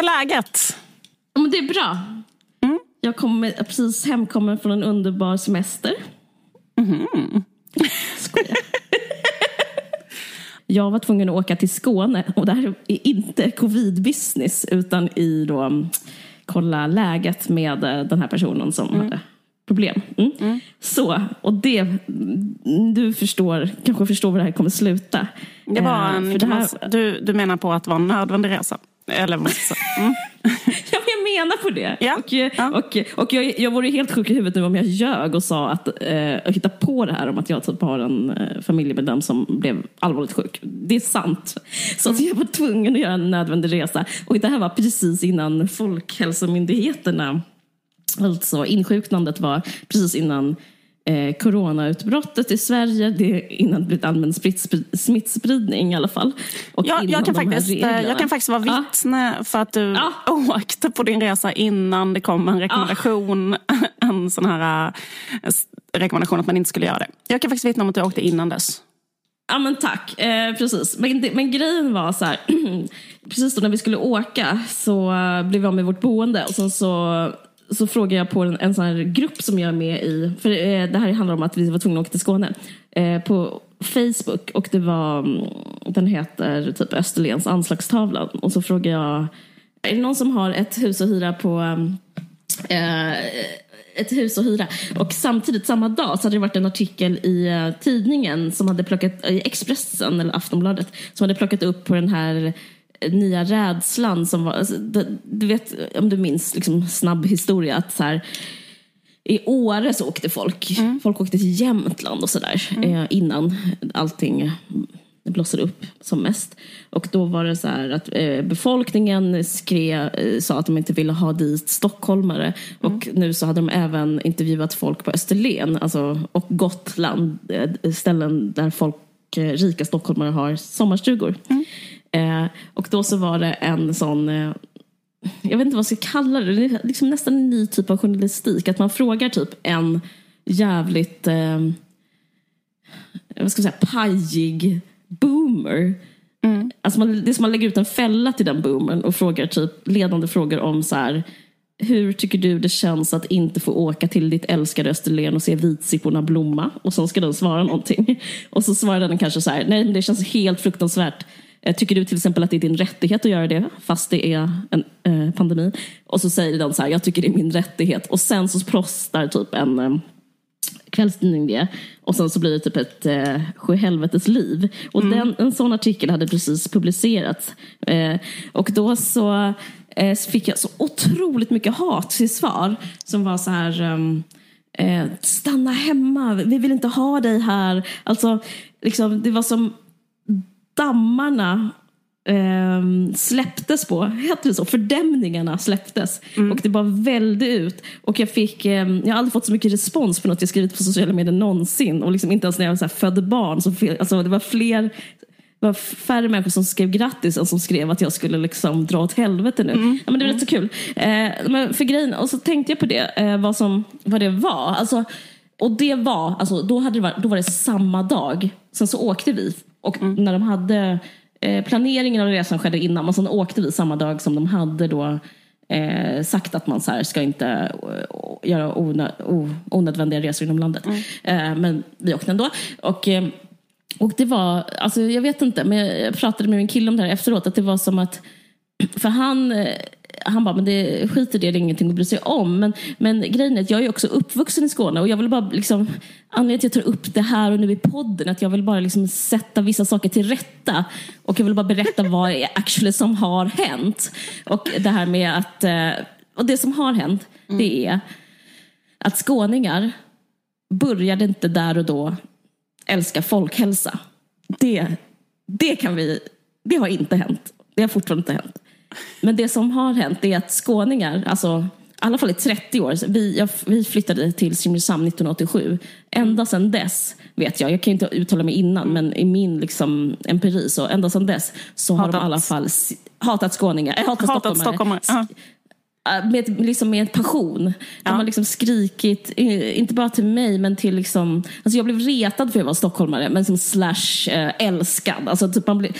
är läget? Ja, men det är bra. Mm. Jag kommer precis hemkommen från en underbar semester. Mm. Skojar. jag var tvungen att åka till Skåne och det här är inte covid-business utan i då mm, kolla läget med eh, den här personen som mm. hade problem. Mm. Mm. Så, och det, du förstår, kanske förstår var det här kommer sluta. Det var eh, en, det här, du, du menar på att det var en nödvändig resa? Eller vad mm. ja, jag menar på det. Ja. Och, ja. och, och jag, jag vore helt sjuk i huvudet nu om jag ljög och sa att, eh, och hittade på det här om att jag typ har en eh, familjemedlem som blev allvarligt sjuk. Det är sant. Så mm. jag var tvungen att göra en nödvändig resa. Och det här var precis innan Folkhälsomyndigheterna Alltså insjuknandet var precis innan eh, coronautbrottet i Sverige. Det är innan det blivit allmän smittspridning i alla fall. Och ja, jag, kan faktiskt, eh, jag kan faktiskt vara vittne ja. för att du ja. åkte på din resa innan det kom en rekommendation. Ja. En sån här eh, rekommendation att man inte skulle göra det. Jag kan faktiskt vittna om att du åkte innan dess. Ja men tack, eh, precis. Men, men grejen var så här, precis då när vi skulle åka så uh, blev vi av med vårt boende och sen så så frågade jag på en, en sån här grupp som jag är med i, för eh, det här handlar om att vi var tvungna att åka till Skåne, eh, på Facebook och det var, mm, den heter typ Österlens anslagstavlan och så frågade jag, är det någon som har ett hus att hyra på eh, eh, ett hus att hyra. Och samtidigt, samma dag, så hade det varit en artikel i uh, tidningen som hade plockat, i Expressen eller Aftonbladet, som hade plockat upp på den här nya rädslan som var, alltså, du vet om du minns liksom snabb historia att så här, i Åre så åkte folk, mm. folk åkte till Jämtland och sådär mm. eh, innan allting blossade upp som mest. Och då var det så här att eh, befolkningen skrev, eh, sa att de inte ville ha dit stockholmare. Mm. Och nu så hade de även intervjuat folk på Österlen alltså, och Gotland, eh, ställen där folk, eh, rika stockholmare har sommarstugor. Eh, och då så var det en sån, eh, jag vet inte vad jag ska kalla det, det är liksom nästan en ny typ av journalistik. Att man frågar typ en jävligt, eh, vad ska jag säga, pajig boomer. Mm. Alltså man, det är som man lägger ut en fälla till den boomern och frågar typ ledande frågor om så här, hur tycker du det känns att inte få åka till ditt älskade Österlen och se vitsipporna blomma? Och så ska den svara någonting. Och så svarar den kanske så här, nej men det känns helt fruktansvärt tycker du till exempel att det är din rättighet att göra det fast det är en eh, pandemi? Och så säger de så här, jag tycker det är min rättighet. Och sen så prostar typ en eh, kvällstidning det. Och sen så blir det typ ett eh, sjuhelvetes liv. Och mm. den, en sån artikel hade precis publicerats. Eh, och då så eh, fick jag så otroligt mycket hat till svar. Som var så här, um, eh, stanna hemma, vi vill inte ha dig här. Alltså, liksom, det var som dammarna eh, släpptes på, heter det så? Fördämningarna släpptes. Mm. Och det bara välde ut. Och jag fick, eh, jag har aldrig fått så mycket respons på något jag skrivit på sociala medier någonsin. Och liksom inte ens när jag så här, födde barn. Så, alltså, det var fler det var färre människor som skrev grattis än som skrev att jag skulle liksom dra åt helvete nu. Mm. Ja, men det var rätt så kul. Eh, men för grejen, och så tänkte jag på det, eh, vad, som, vad det var. Alltså, och det var, alltså, då, hade det varit, då var det samma dag. Sen så åkte vi och mm. när de hade eh, planeringen av resan skedde innan, men sen åkte vi samma dag som de hade då eh, sagt att man så här, ska inte uh, göra onö onödvändiga resor inom landet. Mm. Eh, men vi åkte ändå. Och, eh, och det var, alltså jag vet inte, men jag pratade med min kille om det här efteråt, att det var som att, för han eh, han bara, men det skiter det, det är ingenting att bry sig om. Men, men grejen är att jag är också uppvuxen i Skåne och jag vill bara liksom, anledningen till att jag tar upp det här och nu i podden, att jag vill bara liksom sätta vissa saker till rätta. Och jag vill bara berätta vad det är actually som har hänt. Och det här med att, eh, och det som har hänt, mm. det är att skåningar började inte där och då älska folkhälsa. Det, det kan vi, det har inte hänt. Det har fortfarande inte hänt. Men det som har hänt är att skåningar, alltså i alla fall i 30 år, vi, jag, vi flyttade till Simrishamn 1987. Ända sedan dess vet jag, jag kan inte uttala mig innan, men i min liksom, empiri så ända sedan dess så har hatat. de i alla fall hatat skåningar, äh, hatat, hatat stockholmare. stockholmare. Med, liksom med passion. De ja. har liksom skrikit, inte bara till mig, men till liksom... Alltså jag blev retad för att jag var stockholmare, men som slash äh, älskad. Alltså typ man blir,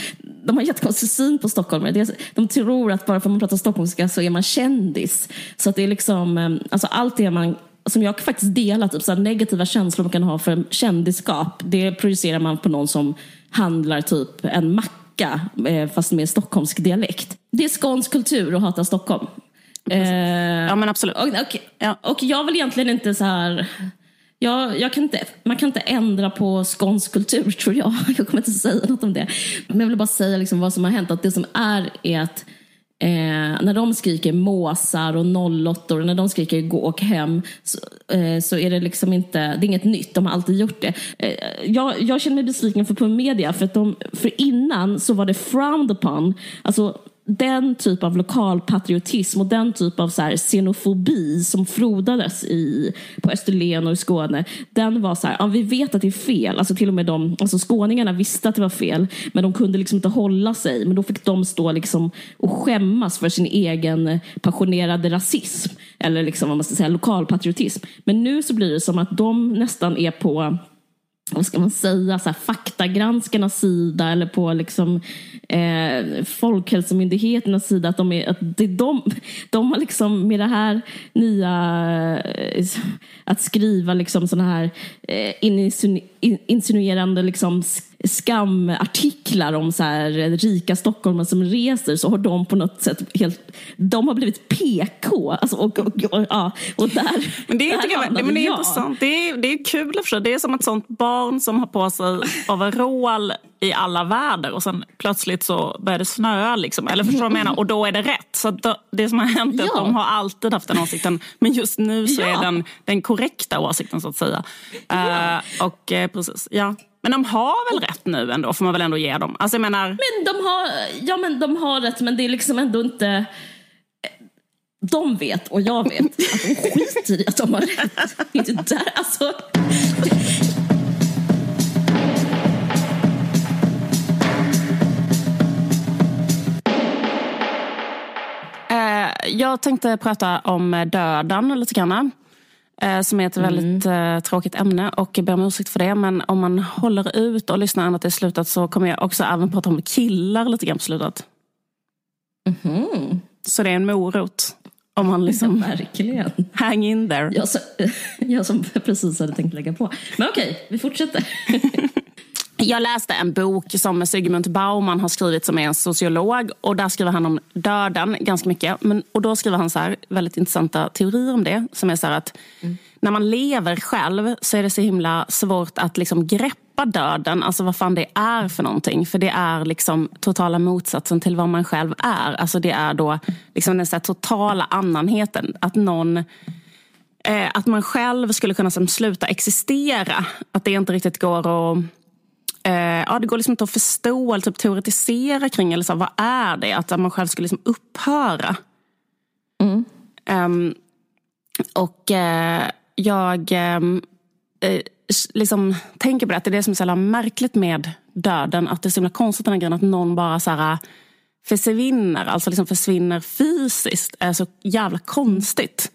de har jättekonstig syn på stockholmare. De tror att bara för att man pratar stockholmska så är man kändis. Så att det är liksom, alltså allt det man som jag faktiskt delar, typ så negativa känslor man kan ha för kändisskap, det projicerar man på någon som handlar typ en macka, eh, fast med stockholmsk dialekt. Det är skånsk kultur att hata Stockholm. Eh, ja men absolut. Och, och, ja. och jag vill egentligen inte så här jag, jag kan inte, man kan inte ändra på skånsk kultur tror jag. Jag kommer inte säga något om det. Men jag vill bara säga liksom vad som har hänt. Att det som är är att Eh, när de skriker måsar och nollottor, när de skriker gå och hem, så, eh, så, är det liksom inte, det är inget nytt, de har alltid gjort det. Eh, jag, jag känner mig besviken för på media, för, att de, för innan så var det frowned upon, alltså den typ av lokalpatriotism och den typ av så här xenofobi som frodades i, på Österlen och i Skåne, den var så här, ja, vi vet att det är fel. Alltså till och med de, alltså skåningarna visste att det var fel, men de kunde liksom inte hålla sig. Men då fick de stå liksom och skämmas för sin egen passionerade rasism, eller liksom, vad man ska säga, lokalpatriotism. Men nu så blir det som att de nästan är på vad ska man säga, så här, faktagranskarnas sida eller på liksom, eh, Folkhälsomyndigheternas sida. Att, de, är, att det, de, de har liksom med det här nya, eh, att skriva liksom sådana här eh, insinuerande liksom, skamartiklar om så här, rika stockholmare som reser så har de på något sätt helt, de har blivit PK. Alltså, och, och, och, ja, och där, men det är, där jag, men det är intressant. Det är, det är kul för Det är som ett sånt barn som har på sig overall i alla väder och sen plötsligt så börjar det snöa. Liksom. Eller förstår du vad jag menar? Och då är det rätt. Så det som har hänt är ja. att de har alltid haft den åsikten. Men just nu så ja. är den den korrekta åsikten så att säga. Ja. Uh, och uh, precis, ja. Men de har väl rätt nu ändå, får man väl ändå ge dem. Alltså jag menar... Men de har, ja men de har rätt, men det är liksom ändå inte... De vet och jag vet att de skiter i att de har rätt. Inte där, alltså. Eh, jag tänkte prata om döden lite grann. Eh, som är ett mm. väldigt mm. tråkigt ämne och jag ber om ursäkt för det. Men om man håller ut och lyssnar ända till slutet så kommer jag också även prata om killar lite grann på slutet. Mm. Så det är en morot. Om man liksom... Verkligen. Hang in there. Jag, så, jag som precis hade tänkt lägga på. Men okej, vi fortsätter. Jag läste en bok som Sigmund Bauman har skrivit som är en sociolog och där skriver han om döden ganska mycket. Men, och då skriver han så här, väldigt intressanta teorier om det. Som är så att mm. när man lever själv så är det så himla svårt att liksom greppa döden, alltså vad fan det är för någonting. För det är liksom totala motsatsen till vad man själv är. Alltså det är då liksom den så totala annanheten. Att någon eh, att man själv skulle kunna som, sluta existera. Att det inte riktigt går att eh, ja, det går liksom inte att förstå eller typ teoretisera kring. Eller så, vad är det? Att man själv skulle liksom upphöra. Mm. Um, och eh, jag ehm, eh, liksom tänker på det, att det är det som är så märkligt med döden. Att det är så himla konstigt den här grejen att någon bara så här, försvinner, alltså liksom försvinner fysiskt. är så jävla konstigt.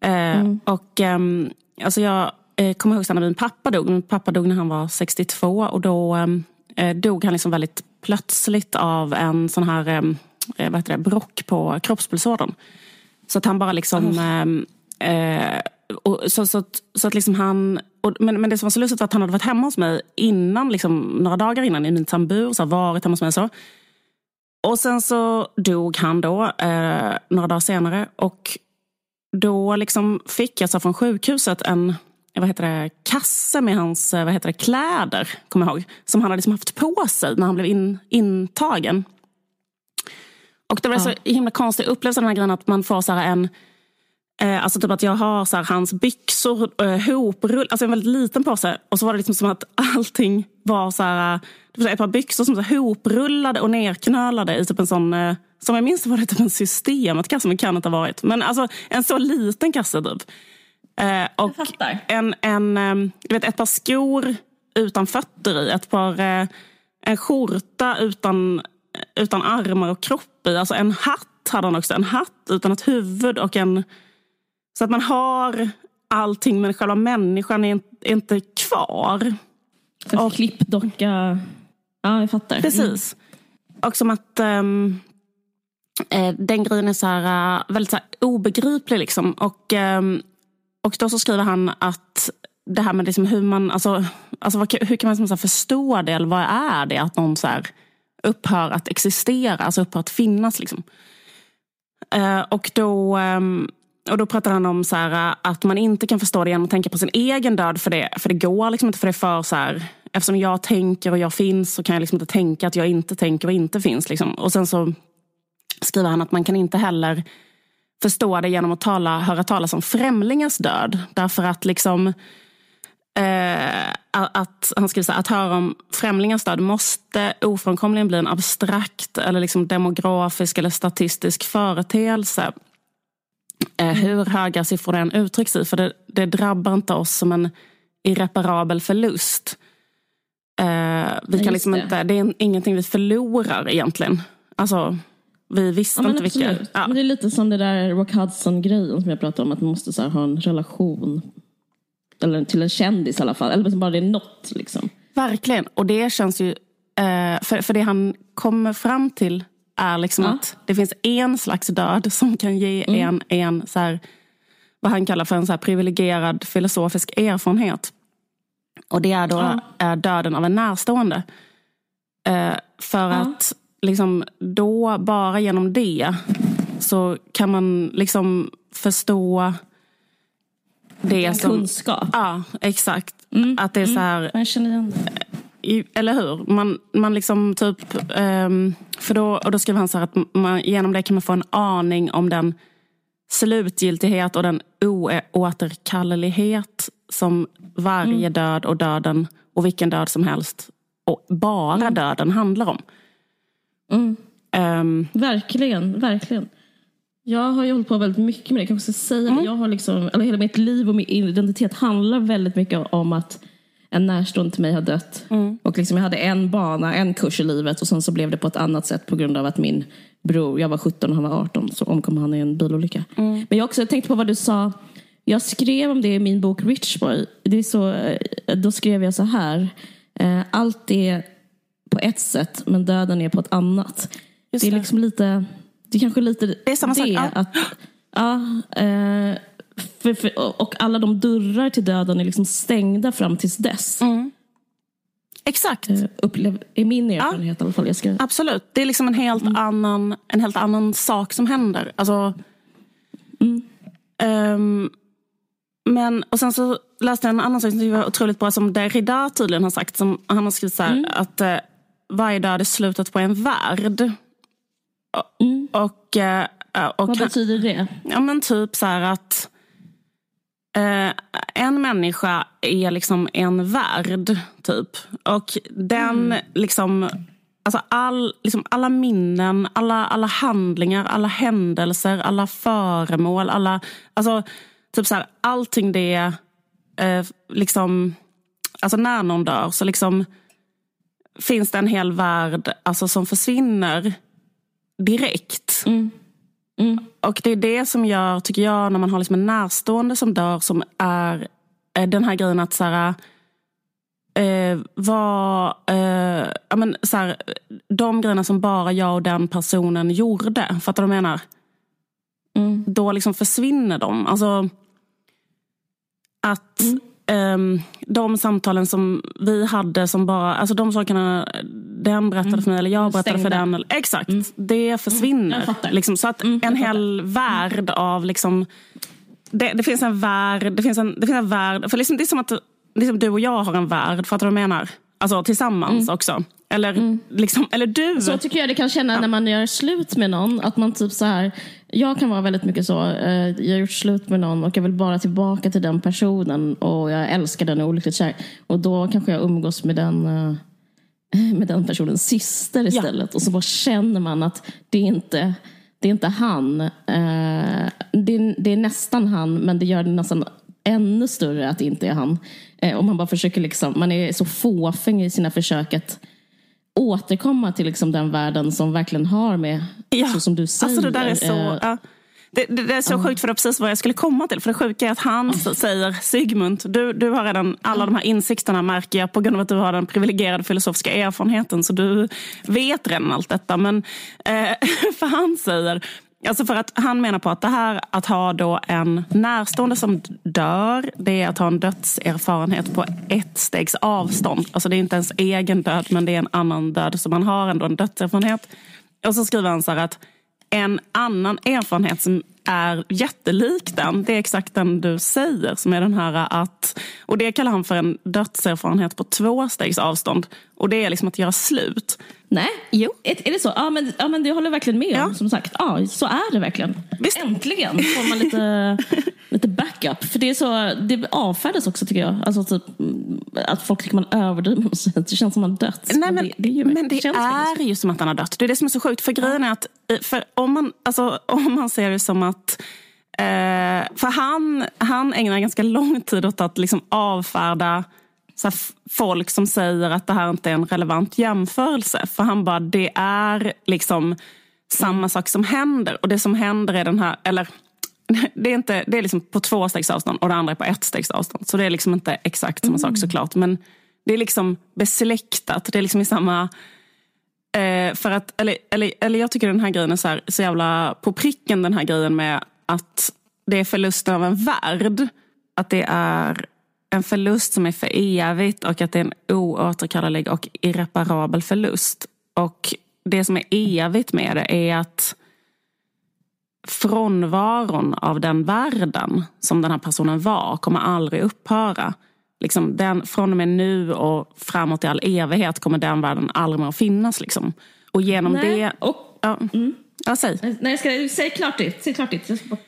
Eh, mm. och um, alltså jag eh, kommer ihåg när min pappa dog. Min pappa dog när han var 62 och då eh, dog han liksom väldigt plötsligt av en sån här eh, vad heter det, brock på kroppspulsådern. Så att han bara liksom... Oh. Eh, och, så, så, så, att liksom han... Och, men, men det som var så lustigt var att han hade varit hemma hos mig innan, liksom, några dagar innan i min tambur. Så varit hemma hos mig så. Och sen så dog han då, eh, några dagar senare. Och då liksom fick jag så från sjukhuset en vad heter det, kasse med hans vad heter det, kläder, kommer jag ihåg. Som han hade liksom haft på sig när han blev in, intagen. Och det var ja. så himla konstigt, jag upplevde den här grejen att man får så en Eh, alltså typ att jag har så hans byxor eh, hoprullade, alltså en väldigt liten påse. Och så var det liksom som att allting var så här, det var ett par byxor som var hoprullade och nerknölade i typ en sån, eh, som jag minns var det typ en systemet-kasse, men kan inte ha varit. Men alltså en så liten kasse typ. Eh, och en, en, eh, du vet, ett par skor utan fötter i. Ett par, eh, en skjorta utan, utan armar och kropp i. Alltså en hatt hade han också. En hatt utan ett huvud och en... Så att man har allting men själva människan är inte kvar. En och, klippdocka. Ja, jag fattar. Precis. Mm. Och som att um, eh, den grejen är så här, uh, väldigt så här, obegriplig. Liksom. Och, um, och då så skriver han att det här med liksom hur man, alltså, alltså vad, hur kan man liksom förstå det? Eller vad är det att någon så här, upphör att existera, alltså upphör att finnas. Liksom. Eh, och då Eh, och då pratar han om så här, eh, att man inte kan förstå det genom att tänka på sin egen död. För det, för det går liksom inte. För det för så här, eftersom jag tänker och jag finns så kan jag liksom inte tänka att jag inte tänker och inte finns. Liksom. Och sen så skriver han att man kan inte heller förstå det genom att tala, höra talas om främlingars död. Därför att liksom eh, att, han skriver så här, att höra om främlingars död måste ofrånkomligen bli en abstrakt eller liksom demografisk eller statistisk företeelse. Eh, hur höga siffror det än uttrycks i. För det, det drabbar inte oss som en irreparabel förlust. Eh, vi kan liksom det. Inte, det är ingenting vi förlorar egentligen. Alltså, vi visste ja, inte vilka... Ja. Men det är lite som det där Rock Hudson-grejen som jag pratade om. Att man måste så här, ha en relation. Eller till en kändis i alla fall. Eller bara det är något. Liksom. Verkligen. Och det känns ju... Eh, för, för det han kommer fram till är liksom ja. att det finns en slags död som kan ge mm. en, en så här, vad han kallar för en så här privilegierad filosofisk erfarenhet. Och det är då ja. är döden av en närstående. Eh, för ja. att liksom, då, bara genom det, så kan man liksom förstå det en som... kunskap. Ja, exakt. Mm. Att det är så här... Mm. Jag känner igen det eller hur? Man, man liksom typ, um, för då, och då skriver han så här att man, genom det kan man få en aning om den slutgiltighet och den oåterkallelighet som varje mm. död och döden och vilken död som helst och bara mm. döden handlar om. Mm. Um, verkligen, verkligen. Jag har ju hållit på väldigt mycket med det. Jag kanske ska säga mm. Jag har liksom, eller hela mitt liv och min identitet handlar väldigt mycket om att en närstående till mig har dött. Mm. Och liksom jag hade en bana, en kurs i livet och sen så blev det på ett annat sätt på grund av att min bror, jag var 17 och han var 18, så omkom han i en bilolycka. Mm. Men jag också tänkte på vad du sa, jag skrev om det i min bok Rich Boy. Det är så, eh, då skrev jag så här, eh, allt är på ett sätt men döden är på ett annat. Just det är liksom lite, det är kanske lite det, är samma det sak. Ja. att ja, eh, för, för, och alla de dörrar till döden är liksom stängda fram tills dess. Mm. Exakt. Uh, upplev, är min erfarenhet ja. i alla fall. Jag ska... Absolut. Det är liksom en helt, mm. annan, en helt annan sak som händer. Alltså, mm. um, men, och sen så läste jag en annan sak som var otroligt bra som Derrida tydligen har sagt. Som, han har skrivit så här, mm. att uh, varje död är slutet på en värld. Mm. Och, uh, och, Vad betyder det? Ja men typ så här att Eh, en människa är liksom en värld, typ. Och den mm. liksom... Alltså all, liksom alla minnen, alla, alla handlingar, alla händelser, alla föremål. Alla, alltså, typ så här, allting det... Eh, liksom, alltså när någon dör så liksom finns det en hel värld alltså, som försvinner direkt. Mm. Mm. Och det är det som gör, tycker jag, när man har liksom en närstående som dör som är den här grejen att så här, eh, var, eh, ja, men, så här, de grejerna som bara jag och den personen gjorde. Fattar du vad jag menar? Mm. Då liksom försvinner de. Alltså, att mm. Um, de samtalen som vi hade som bara, alltså de sakerna den berättade mm. för mig eller jag berättade Stängda. för den. Eller, exakt, mm. det försvinner. Mm, liksom, så att mm, en hel värld av liksom, det, det, finns en värld, det finns en, det finns en värld, för liksom, det är som att liksom, du och jag har en värld, fattar du vad jag menar? Alltså tillsammans mm. också. Eller, mm. liksom, eller du. Så tycker jag det kan känna ja. när man gör slut med någon. Att man typ så här, jag kan vara väldigt mycket så. Eh, jag har gjort slut med någon och jag vill bara tillbaka till den personen. Och jag älskar den och olyckligt kär. Och då kanske jag umgås med den, eh, med den personens syster istället. Ja. Och så bara känner man att det är inte det är inte han. Eh, det är, det är nästan han, men det gör det nästan ännu större att det inte är han. Och man bara försöker liksom, man är så fåfäng i sina försök att återkomma till liksom den världen som verkligen har med, ja. så som du säger. Alltså det där är så... Uh, ja. Det, det, det, är så uh. sjukt för det är precis vad jag skulle komma till. För det sjuka är att han uh. säger Sigmund, du, du har redan alla de här insikterna märker jag på grund av att du har den privilegierade filosofiska erfarenheten. Så du vet redan allt detta. Men eh, för han säger, Alltså för att han menar på att det här att ha då en närstående som dör, det är att ha en dödserfarenhet på ett stegs avstånd. Alltså det är inte ens egen död, men det är en annan död. Så man har ändå en dödserfarenhet. Och så skriver han så här att en annan erfarenhet som är jättelik den, det är exakt den du säger. Som är den här att, och det kallar han för en dödserfarenhet på två stegs avstånd. Och det är liksom att göra slut. Nej, jo. Är, är det så? Ja men, ja, men det håller jag verkligen med om. Som sagt, ja, så är det verkligen. Visst. Äntligen får man lite, lite backup. För det, är så, det avfärdas också tycker jag. Alltså, typ, att folk tycker man överdriver. Det känns som man dött. Nej, men, det, det, är ju, men det, är ju som att han har dött. Det är det som är så sjukt. För grejen är att för om, man, alltså, om man ser det som att eh, för han, han ägnar ganska lång tid åt att liksom avfärda så folk som säger att det här inte är en relevant jämförelse. För han bara, det är liksom samma sak som händer. Och det som händer är den här, eller det är, inte, det är liksom på två stegs avstånd och det andra är på ett stegs avstånd. Så det är liksom inte exakt samma sak mm. såklart. Men det är liksom besläktat. Det är liksom i samma... Eh, för att, eller, eller, eller jag tycker den här grejen är så, här, så jävla på pricken den här grejen med att det är förlusten av en värld. Att det är en förlust som är för evigt och att det är en oåterkallelig och irreparabel förlust. Och det som är evigt med det är att frånvaron av den världen som den här personen var kommer aldrig upphöra. Liksom den, från och med nu och framåt i all evighet kommer den världen aldrig mer att finnas. Liksom. Och genom Nej. det... Och, ja, mm. ja, säg. Nej, ska, säg klart det. Säg klart det. Jag ska bara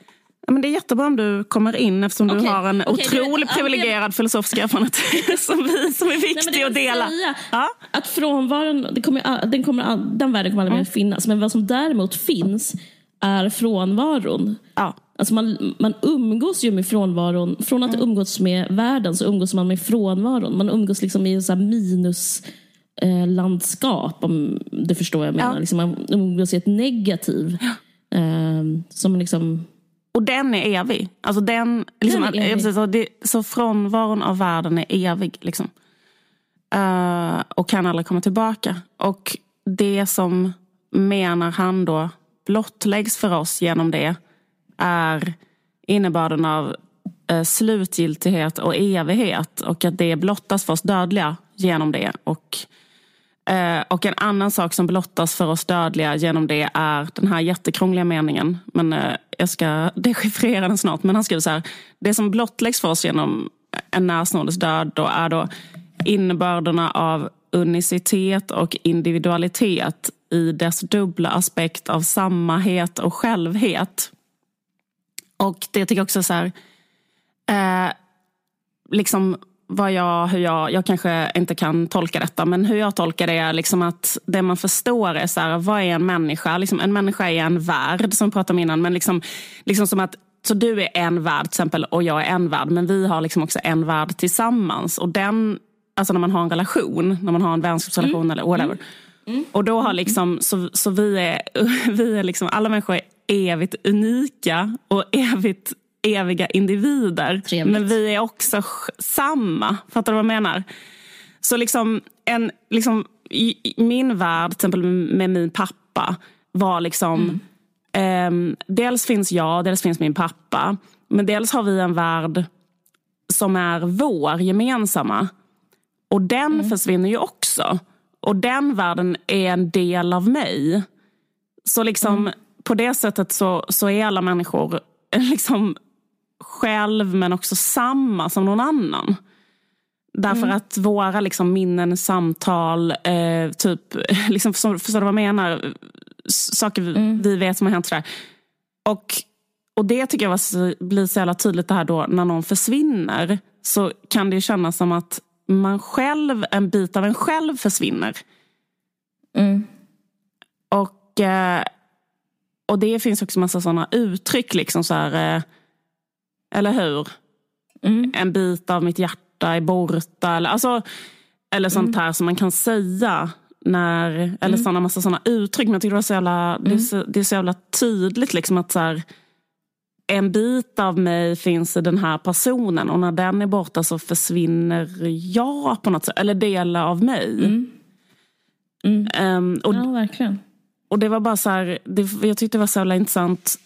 Ja, men det är jättebra om du kommer in eftersom okay. du har en okay, otroligt privilegierad filosofisk erfarenhet som, vi, som är viktig Nej, att dela. Ja? Att frånvaron, det kommer, den, kommer, den världen kommer aldrig mer mm. finnas. Men vad som däremot finns är frånvaron. Ja. Alltså man, man umgås ju med frånvaron. Från att mm. umgås med världen så umgås man med frånvaron. Man umgås liksom i så minus eh, landskap om du förstår vad jag menar. Ja. Liksom man umgås i ett negativ. Ja. Eh, som liksom och den är evig. Alltså den, liksom, den evig. Så, det, så frånvaron av världen är evig. Liksom. Uh, och kan aldrig komma tillbaka. Och det som menar han då blottläggs för oss genom det är innebörden av uh, slutgiltighet och evighet. Och att det blottas för oss dödliga genom det. Och Eh, och en annan sak som blottas för oss dödliga genom det är den här jättekrångliga meningen. Men eh, jag ska dechiffrera den snart. Men han skriver så här. Det som blottläggs för oss genom en närståendes död då är då innebörderna av unicitet och individualitet i dess dubbla aspekt av sammahet och självhet. Och det tycker jag också så här, eh, liksom vad jag, hur jag, jag kanske inte kan tolka detta, men hur jag tolkar det är liksom att det man förstår är så här, vad är en människa? Liksom, en människa är en värld, som vi pratade om innan. Men liksom, liksom som att, så du är en värld till exempel och jag är en värld, men vi har liksom också en värld tillsammans. Och den, alltså när man har en relation, när man har en vänskapsrelation mm. eller whatever. Mm. Mm. Och då har liksom, så, så vi är, vi är liksom, alla människor är evigt unika och evigt eviga individer. Trevligt. Men vi är också samma. Fattar du vad jag menar? Så liksom, en, liksom i, i min värld, till exempel med min pappa, var liksom... Mm. Eh, dels finns jag, dels finns min pappa. Men dels har vi en värld som är vår gemensamma. Och den mm. försvinner ju också. Och den världen är en del av mig. Så liksom mm. på det sättet så, så är alla människor liksom själv men också samma som någon annan. Därför mm. att våra liksom, minnen, samtal, eh, typ, liksom, förstår, förstår du vad jag menar? Saker mm. vi vet som har hänt. Sådär. Och, och det tycker jag var, blir så jävla tydligt det här då när någon försvinner. Så kan det kännas som att man själv, en bit av en själv försvinner. Mm. Och, eh, och det finns också massa sådana uttryck. Liksom så här, eh, eller hur? Mm. En bit av mitt hjärta är borta. Eller, alltså, eller sånt mm. här som man kan säga när, eller mm. såna massa sådana uttryck. Men jag tycker det, var så jävla, det, är mm. så, det är så jävla tydligt liksom att så här, en bit av mig finns i den här personen och när den är borta så försvinner jag på något sätt. Eller delar av mig. Mm. Mm. Um, och, ja, verkligen. Och det var bara så här, det, jag tyckte det var så jävla intressant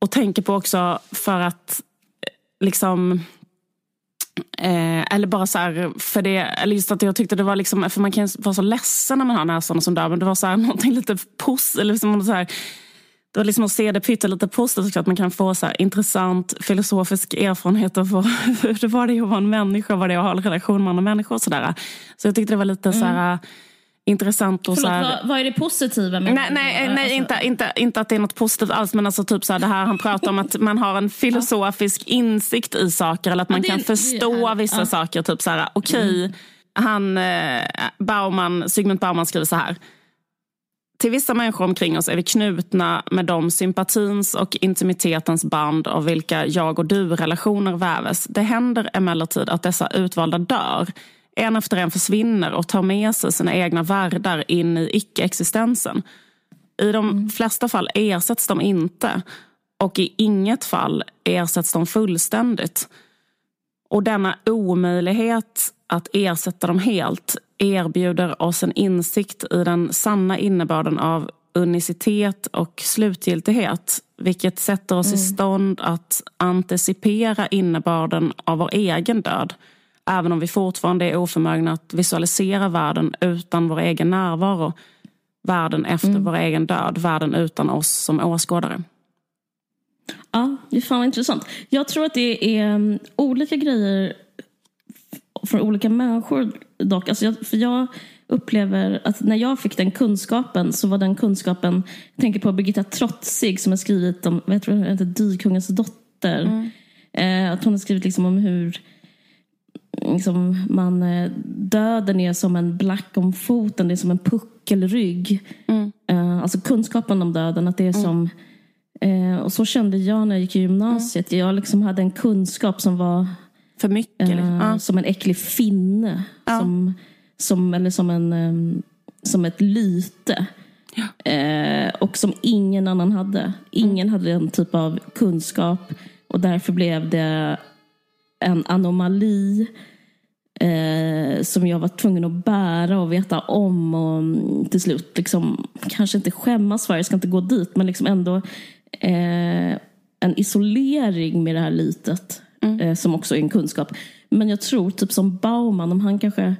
att tänka på också för att liksom Eh, eller bara så här, för det, eller just att jag tyckte det var liksom, för man kan vara så ledsen när man har näsan som dör, men det var så här, någonting lite positivt, liksom så här, det var liksom att se det pytte lite positivt, att man kan få så här, intressant filosofisk erfarenhet av hur det var det att vara en människa, vad det är att ha en relation med andra människor och sådär. Så jag tyckte det var lite mm. så här, mm intressant. Och Förlåt, så här, vad, vad, är det positiva med Nej, nej, nej alltså. inte, inte, inte att det är något positivt alls. Men alltså typ så här, det här han pratar om att man har en filosofisk insikt i saker. Eller att man ja, kan förstå vissa ja. saker. Typ så här, okej, okay, mm. han, eh, Bauman, Sigmund Bauman skriver så här. Till vissa människor omkring oss är vi knutna med de sympatins och intimitetens band av vilka jag och du-relationer väves. Det händer emellertid att dessa utvalda dör en efter en försvinner och tar med sig sina egna världar in i icke-existensen. I de mm. flesta fall ersätts de inte och i inget fall ersätts de fullständigt. Och denna omöjlighet att ersätta dem helt erbjuder oss en insikt i den sanna innebörden av unicitet och slutgiltighet vilket sätter oss mm. i stånd att anticipera innebörden av vår egen död Även om vi fortfarande är oförmögna att visualisera världen utan vår egen närvaro. Världen efter mm. vår egen död, världen utan oss som åskådare. Ja, det är fan intressant. Jag tror att det är um, olika grejer från olika människor dock. Alltså jag, för jag upplever att när jag fick den kunskapen så var den kunskapen, jag tänker på Birgitta Trotzig som har skrivit om, vad heter det, Dykungens dotter. Mm. Eh, att hon har skrivit liksom om hur liksom, man, eh, döden är som en black om foten, det är som en puckelrygg. Mm. Uh, alltså kunskapen om döden, att det är mm. som... Uh, och så kände jag när jag gick i gymnasiet. Mm. Jag liksom hade en kunskap som var... För mycket? Uh, ja. Som en äcklig finne. Som, som, eller som, en, um, som ett lyte. Ja. och som ingen annan hade. Ingen hade den typ av kunskap. Och därför blev det en anomali eh, som jag var tvungen att bära och veta om och mm, till slut liksom, kanske inte skämmas för, jag ska inte gå dit, men liksom ändå eh, en isolering med det här litet mm. eh, som också är en kunskap. Men jag tror, typ som Bauman, om han kanske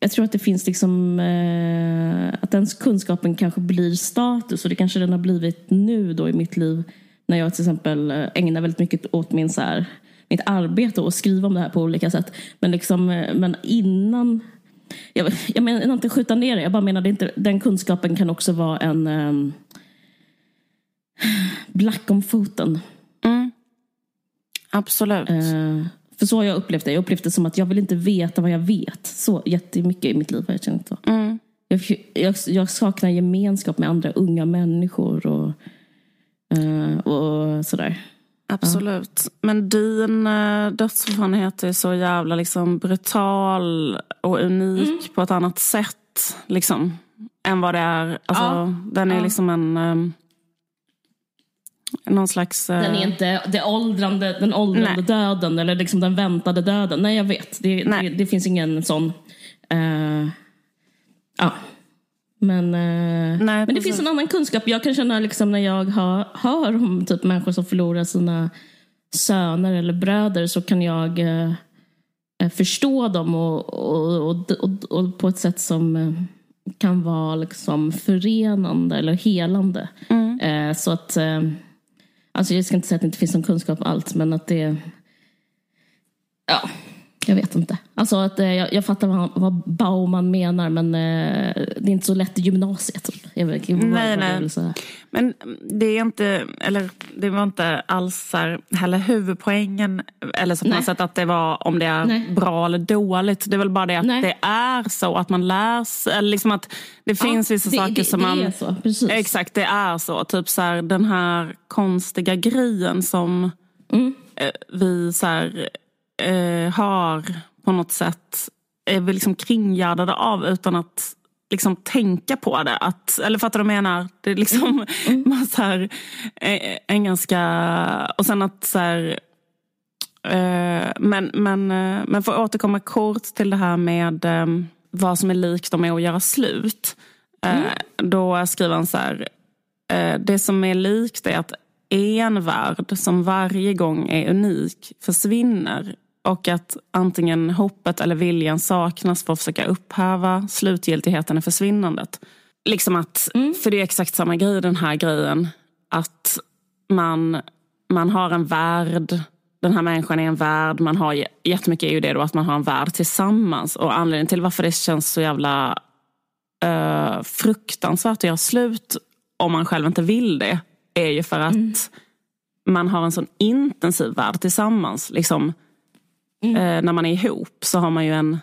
jag tror att det finns liksom eh, att den kunskapen kanske blir status och det kanske den har blivit nu då i mitt liv när jag till exempel eh, ägnar väldigt mycket åt min så här, mitt arbete och skriva om det här på olika sätt. Men, liksom, eh, men innan jag, jag menar inte skjuta ner det, jag bara menar inte, den kunskapen kan också vara en um, black om foten. Mm. Absolut. Uh, för så har jag upplevt det. Jag upplevt det som att jag vill inte veta vad jag vet. Så jättemycket i mitt liv har jag känt så. Mm. Jag, jag, jag, saknar gemenskap med andra unga människor och, uh, och sådär. Absolut. Ja. Men din uh, dödserfarenhet är så jävla liksom brutal och unik mm. på ett annat sätt. Liksom, än vad det är. Alltså, ja. Den är ja. liksom en... Um, någon slags... Uh... Den är inte det åldrande, den åldrande döden eller liksom den väntade döden. Nej, jag vet. Det, det, det finns ingen sån... Uh, ja. Men, eh, Nej, men det finns en annan kunskap. Jag kan känna liksom när jag hör, hör om typ människor som förlorar sina söner eller bröder så kan jag eh, eh förstå dem och, och, och, och, på ett sätt som eh, kan vara liksom förenande eller helande. Mm. Eh, så att, eh, alltså jag ska inte säga att det inte finns någon kunskap alls men att det Ja, jag vet inte. Alltså att, eh, jag, jag fattar vad, vad Bauman menar men eh, det är inte så lätt i gymnasiet. Jag vet, jag nej, nej. Men det är inte, eller det var inte alls här, heller huvudpoängen. Eller så på något sätt att det var om det är nej. bra eller dåligt. Det är väl bara det att nej. det är så att man lär sig. Eller liksom att det finns ja, vissa det, saker det, som det man... Är så, precis. Exakt, det är så. Typ så här, den här konstiga grejen som mm. Eh, vi så här, eh, har på något sätt är vi liksom kringgärdade av utan att liksom tänka på det. Att, eller fattar du vad jag menar? Det är liksom mm. man, så här, eh, en ganska... Och sen att så här, eh, men, men, eh, men för att återkomma kort till det här med eh, vad som är likt med att göra slut. Mm. Då skriver han så här. Det som är likt är att en värld som varje gång är unik försvinner och att antingen hoppet eller viljan saknas för att försöka upphäva slutgiltigheten i försvinnandet. Liksom att, mm. För det är exakt samma grej den här grejen. Att man, man har en värld, den här människan är en värld. Man har jättemycket är ju det då att man har en värld tillsammans. Och anledningen till varför det känns så jävla uh, fruktansvärt att göra slut om man själv inte vill det är ju för att mm. man har en sån intensiv värld tillsammans. Liksom, mm. eh, när man är ihop så har man ju en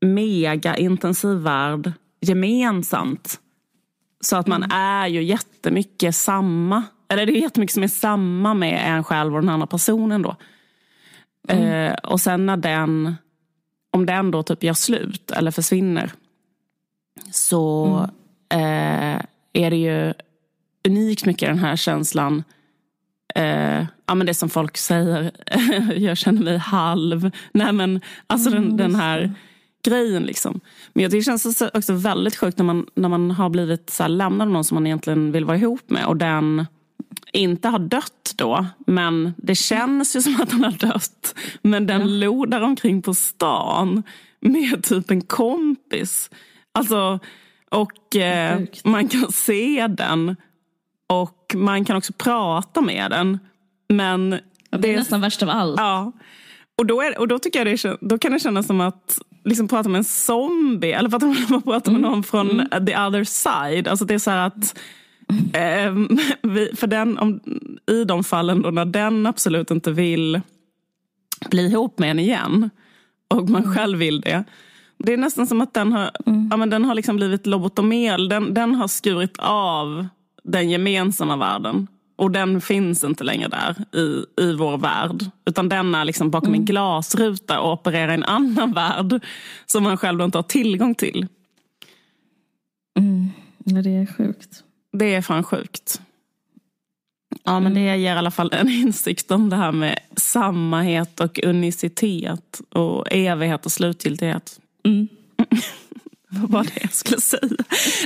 mega intensiv värld gemensamt. Så att man mm. är ju jättemycket samma. Eller det är jättemycket som är samma med en själv och den andra personen då. Mm. Eh, och sen när den, om den då typ gör slut eller försvinner så mm. eh, är det ju unikt mycket den här känslan eh, ja, men det som folk säger, jag känner mig halv. Nej, men, alltså mm, den, den här grejen. Liksom. Men jag tycker det känns också väldigt sjukt när man, när man har blivit så här, lämnad av någon som man egentligen vill vara ihop med och den inte har dött då, men det känns ju som att han har dött. Men den ja. lodar omkring på stan med typ en kompis. Alltså, och eh, man kan se den och man kan också prata med den. Men det, det är nästan värst av allt. Ja. Och då, är, och då, tycker jag det, då kan det kännas som att liksom prata med en zombie. Eller fattar man man pratar med mm. någon från mm. the other side. Alltså det är så att eh, vi, för den, om, I de fallen då när den absolut inte vill bli ihop med en igen och man mm. själv vill det. Det är nästan som att den har, mm. ja, men den har liksom blivit lobotomerad. Den, den har skurit av den gemensamma världen. Och den finns inte längre där i, i vår värld. Utan den är liksom bakom mm. en glasruta och opererar i en annan värld. Som man själv inte har tillgång till. Mm. Ja, det är sjukt. Det är fan sjukt. Ja, men det mm. ger i alla fall en insikt om det här med sammahet och unicitet och evighet och slutgiltighet. Mm. Vad var det jag skulle säga?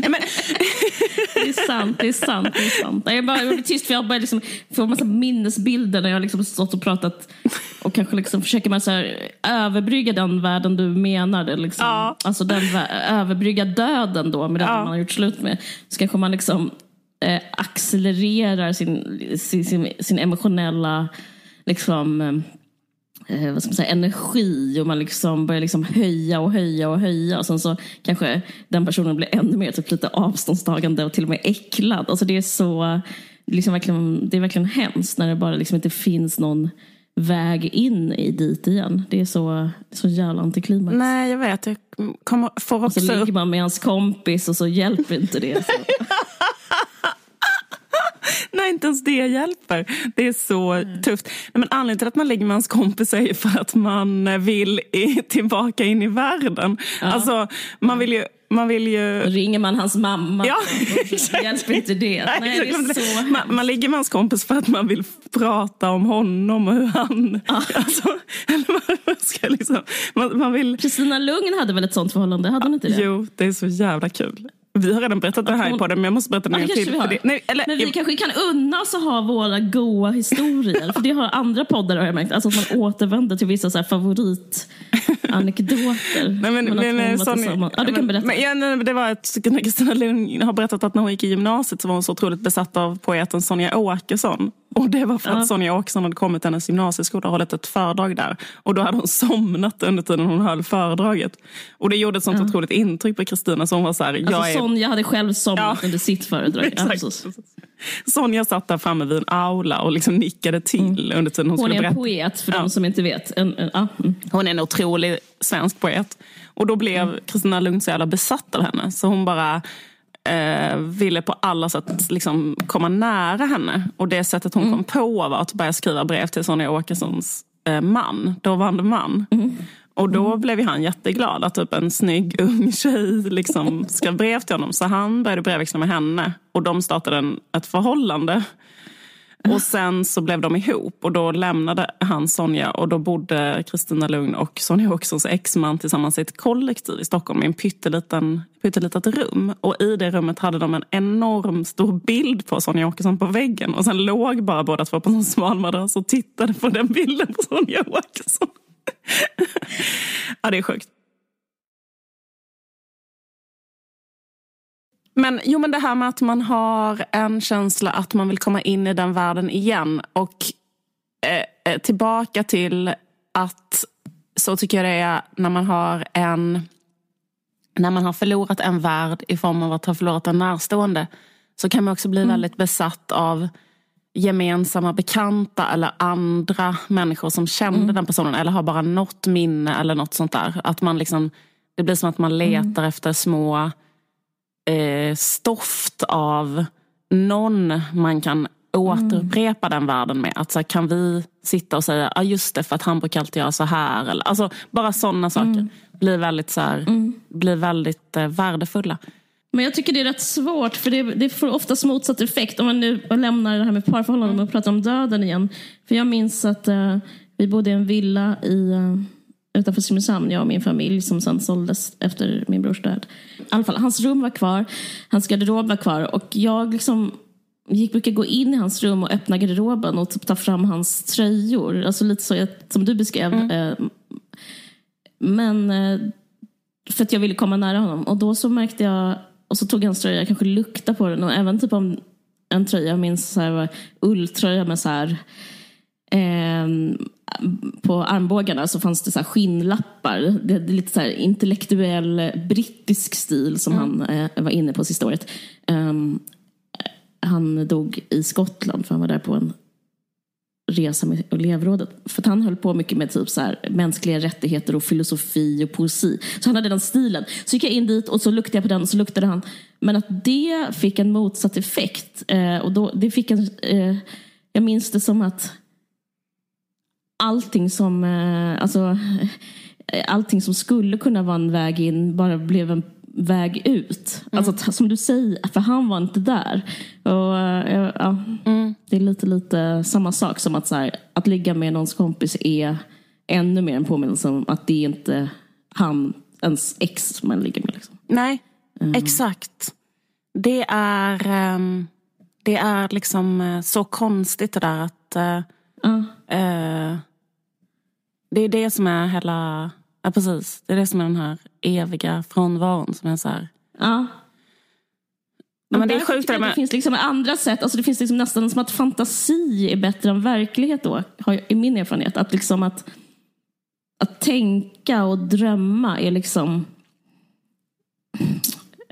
Nej, men... det är sant, det är sant. Det är sant. Jag, bara, jag blir tyst för jag börjar liksom få en massa minnesbilder när jag liksom stått och pratat och kanske liksom försöker man så här, överbrygga den världen du menar. Liksom. Ja. Alltså den överbrygga döden då med den ja. man har gjort slut med. Så kanske man liksom eh, accelererar sin, sin, sin, sin emotionella liksom, eh, eh, vad ska man säga, energi och man liksom börjar liksom höja och höja och höja och sen så kanske den personen blir ännu mer typ lite avståndstagande och till och med äcklad. Alltså det är så, liksom verkligen, det är verkligen hemskt när det bara liksom inte finns någon väg in i dit igen. Det är så, så jävla antiklimax. Nej, jag vet. Jag kommer, får också... Och så ligger man med hans kompis och så hjälper inte det. Nej, inte ens det hjälper. Det är så mm. tufft. Nej, men anledningen till att man ligger med hans kompis är för att man vill i, tillbaka in i världen. Ja. Alltså, man vill ju man vill ju... Ringer man hans mamma. Ja, hjälper inte det. Nej, Nej, det är så man, man, ligger med hans kompis för att man vill prata om honom och hur han... Ja. Alltså, man, ska liksom, man, man vill... Kristina Lugn hade väl ett sånt förhållande? Hade hon inte det? Jo, det är så jävla kul. Vi har redan berättat det här i podden men jag måste berätta det en gång till. Det. Nej, eller, men vi jag... kanske kan unna oss att ha våra goa historier. för det har andra poddar har jag märkt. Alltså att man återvänder till vissa så här favoritanekdoter. nej, men, men, men, Sonny, ja, du kan berätta. Men, ja, nej, det var att Kristina Lund har berättat att när hon gick i gymnasiet så var hon så otroligt besatt av poeten Sonja Åkesson. Och det var för att ja. Sonja Åkesson hade kommit till hennes gymnasieskola och hållit ett föredrag där. Och då hade hon somnat under tiden hon höll föredraget. Och det gjorde ett sånt ja. otroligt intryck på Kristina så hon var så här, alltså, är... Sonja hade själv somnat ja. under sitt föredrag. Exakt. Sonja satt där framme vid en aula och liksom nickade till mm. under tiden hon, hon skulle berätta. Hon är en poet för de som inte vet. En, en, ah. mm. Hon är en otrolig svensk poet. Och då blev mm. Kristina Lugn så jävla besatt av henne. Så hon bara eh, ville på alla sätt liksom komma nära henne. Och det sättet hon mm. kom på var att börja skriva brev till Sonja Åkessons eh, man, dåvarande man. Mm. Och då mm. blev han jätteglad att typ en snygg ung tjej liksom skrev brev till honom. Så han började brevväxla med henne och de startade en, ett förhållande. Och sen så blev de ihop och då lämnade han Sonja och då bodde Kristina Lugn och Sonja Åkessons exman tillsammans i ett kollektiv i Stockholm i en pytteliten, pyttelitet rum. Och i det rummet hade de en enorm stor bild på Sonja Åkesson på väggen och sen låg bara båda två på en smal madrass och tittade på den bilden på Sonja Åkesson. ja, det är sjukt. Men, jo, men det här med att man har en känsla att man vill komma in i den världen igen. Och eh, eh, tillbaka till att så tycker jag det är när man har en när man har förlorat en värld i form av att ha förlorat en närstående så kan man också bli mm. väldigt besatt av gemensamma bekanta eller andra människor som kände mm. den personen eller har bara något minne eller något sånt där. Att man liksom, det blir som att man letar mm. efter små eh, stoft av någon man kan återupprepa mm. den världen med. Att så här, kan vi sitta och säga, ja ah, just det för att han brukar alltid göra så här. Eller, alltså, bara sådana saker mm. blir väldigt, så här, mm. blir väldigt eh, värdefulla. Men jag tycker det är rätt svårt för det, det får oftast motsatt effekt. Om man nu lämnar det här med parförhållanden och pratar om döden igen. För jag minns att uh, vi bodde i en villa i uh, utanför Simrishamn, jag och min familj som sen såldes efter min brors död. I alla fall, hans rum var kvar, hans garderob var kvar och jag liksom gick, brukade gå in i hans rum och öppna garderoben och typ ta fram hans tröjor. Alltså lite så som du beskrev. Mm. Eh, men eh, för att jag ville komma nära honom. Och då så märkte jag, och så tog jag hans tröja, jag kanske luktade på den och även typ om en tröja, jag minns så här, ulltröja med så här eh, på armbågarna så fanns det så skinnlappar. Det är lite så intellektuell brittisk stil som mm. han eh, var inne på sista året. Um, han dog i Skottland för han var där på en resa med elevrådet. För han höll på mycket med typ så här, mänskliga rättigheter och filosofi och poesi. Så han hade den stilen. Så gick jag in dit och så luktade jag på den och så luktade han. Men att det fick en motsatt effekt. Eh, och då, det fick en, eh, jag minns det som att allting som, eh, alltså, allting som skulle kunna vara en väg in bara blev en väg ut. Mm. Alltså som du säger, för han var inte där. Och, eh, ja, mm. Det är lite, lite samma sak som att, så här, att ligga med någons kompis är ännu mer en påminnelse om att det är inte han, ens ex man ligger med. Liksom. Nej, mm. exakt. Det är, um, det är liksom så konstigt det där att uh, uh, det är det som är hela, ja precis, det är det som är den här eviga frånvaron som är så här. Ja. Ja, men det är sjukt det, det finns liksom andra sätt, alltså det finns liksom nästan som att fantasi är bättre än verklighet då, i min erfarenhet. Att liksom att, att tänka och drömma är liksom,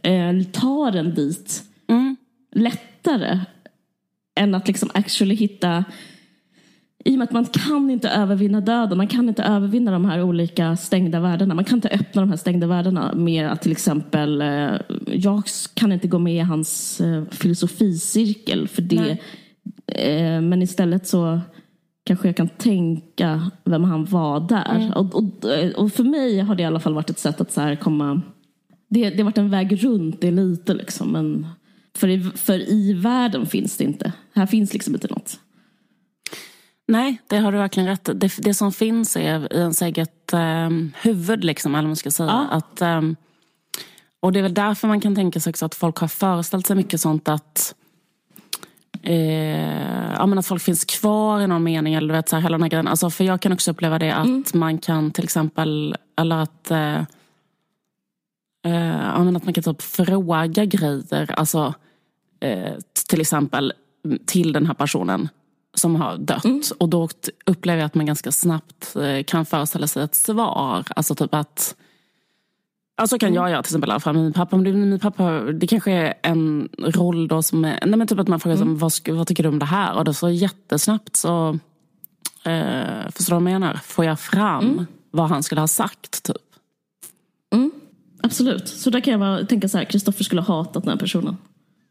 eh, tar en dit mm. lättare än att liksom actually hitta i och med att man kan inte övervinna döden, man kan inte övervinna de här olika stängda världarna. Man kan inte öppna de här stängda världarna med att till exempel, eh, jag kan inte gå med i hans eh, filosoficirkel för det. Eh, men istället så kanske jag kan tänka vem han var där. Mm. Och, och, och, för mig har det i alla fall varit ett sätt att så komma, det, det har varit en väg runt det lite liksom. Men för i, för i världen finns det inte. Här finns liksom inte något. Nej, det har du verkligen rätt det, det som finns är i ens eget eh, huvud, liksom, eller man ska säga. Ja. Att, eh, och det är väl därför man kan tänka sig också att folk har föreställt sig mycket sånt att Eh, ja, men att folk finns kvar i någon mening. Eller vet, så här, hela den här grejen. Alltså, för jag kan också uppleva det att mm. man kan till exempel, eller att, eh, eh, att man kan typ fråga grejer. Alltså, eh, till exempel till den här personen som har dött. Mm. Och då upplever jag att man ganska snabbt eh, kan föreställa sig ett svar. Alltså typ att Alltså kan jag göra till exempel fram min pappa. Min pappa. Det kanske är en roll då som är, nej men typ att man frågar mm. vad, vad tycker du om det här? Och då så jättesnabbt så, eh, förstår du vad jag menar? Får jag fram mm. vad han skulle ha sagt typ. Mm. Absolut. Så där kan jag bara tänka så här, Kristoffer skulle ha hatat den här personen.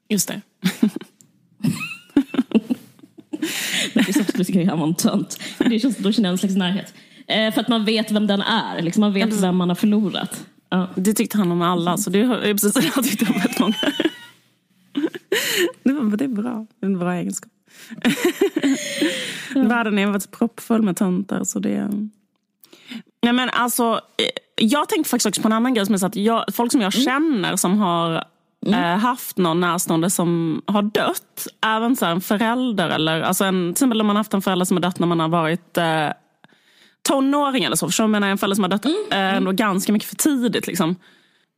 Just det. Men Kristoffer skulle han var en tönt. Det känns, då känner jag en slags närhet. Eh, för att man vet vem den är. Liksom man vet vem man har förlorat. Ja. Det tyckte han om alla, så det är precis det jag tyckte om rätt många. Det, var, det är bra. Det är en bra egenskap. ja. Världen är varit proppfull med töntar. Så det... Nej, men alltså, jag tänkte faktiskt också på en annan grej. Som är så att jag, folk som jag mm. känner som har Mm. Eh, haft någon närstående som har dött. Även så en förälder. Eller, alltså en, till exempel om man haft en förälder som har dött när man har varit eh, tonåring eller så. Förstår du? En förälder som har dött mm. eh, ändå ganska mycket för tidigt. Liksom.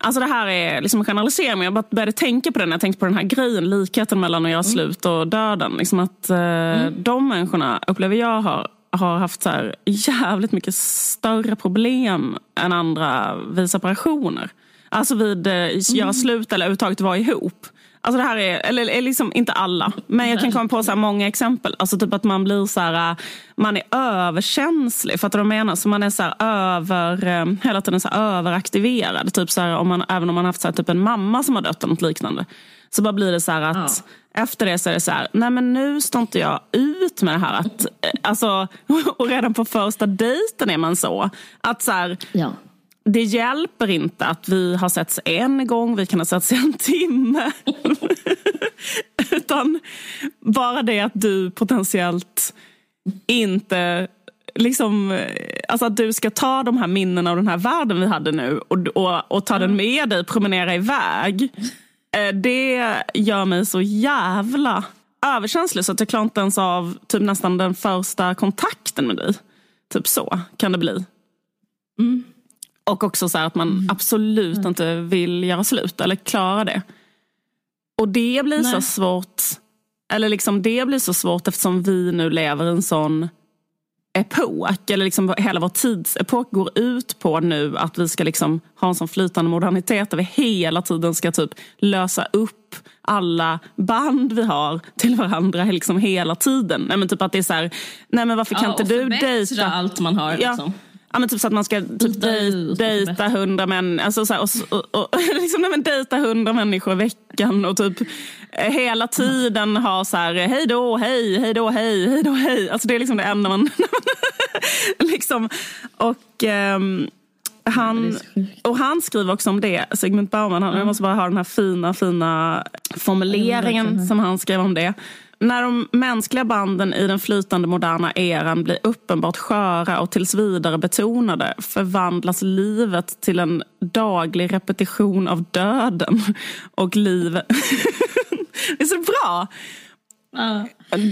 Alltså det här är liksom en generalisering, men jag bara började tänka på det när jag tänkte på den här grejen, likheten mellan att göra mm. slut och döden. Liksom att eh, mm. De människorna, upplever jag, har, har haft så här jävligt mycket större problem än andra vid separationer. Alltså vid eh, göra mm. slut eller överhuvudtaget vara ihop. Alltså det här är, eller, eller liksom inte alla, men jag kan komma på så många exempel. Alltså typ att man blir så här, man är överkänslig. Fattar du vad jag menar? Så man är så över, eh, hela tiden så överaktiverad. Typ så här, om man, även om man haft så här, typ en mamma som har dött eller något liknande. Så bara blir det så att ja. efter det så är det så här, nej men nu står inte jag ut med det här. Att, eh, alltså, och redan på första dejten är man så. Att så här, ja det hjälper inte att vi har setts en gång, vi kan ha setts en timme. Utan bara det att du potentiellt inte liksom, alltså att du ska ta de här minnena och den här världen vi hade nu och, och, och ta den med dig, promenera iväg. Eh, det gör mig så jävla överkänslig så att jag klarar inte ens av typ nästan den första kontakten med dig. Typ så kan det bli. Mm. Och också så att man mm. absolut mm. inte vill göra slut eller klara det. Och det blir Nej. så svårt. Eller liksom det blir så svårt eftersom vi nu lever i en sån epok. Eller liksom hela vår tidsepok går ut på nu att vi ska liksom ha en sån flytande modernitet där vi hela tiden ska typ lösa upp alla band vi har till varandra liksom hela tiden. Nej, men typ att det är så här, nej men varför kan ja, inte du dejta? allt man har. Liksom. Ja, Ja, men typ så att man ska typ dejta hundra män, alltså så här, och, och, och liksom, nej, men dejta hundra människor i veckan och typ eh, hela tiden ha så här hej då, hej, hej då, hej, hej då, hej. Alltså det är liksom det enda man... liksom, och... Um, han, och han skriver också om det, Sigmund Bauman. Han, Jag måste bara ha den här fina, fina formuleringen som han skrev om det. När de mänskliga banden i den flytande moderna eran blir uppenbart sköra och tills vidare betonade förvandlas livet till en daglig repetition av döden. Och livet... det är så bra! Uh.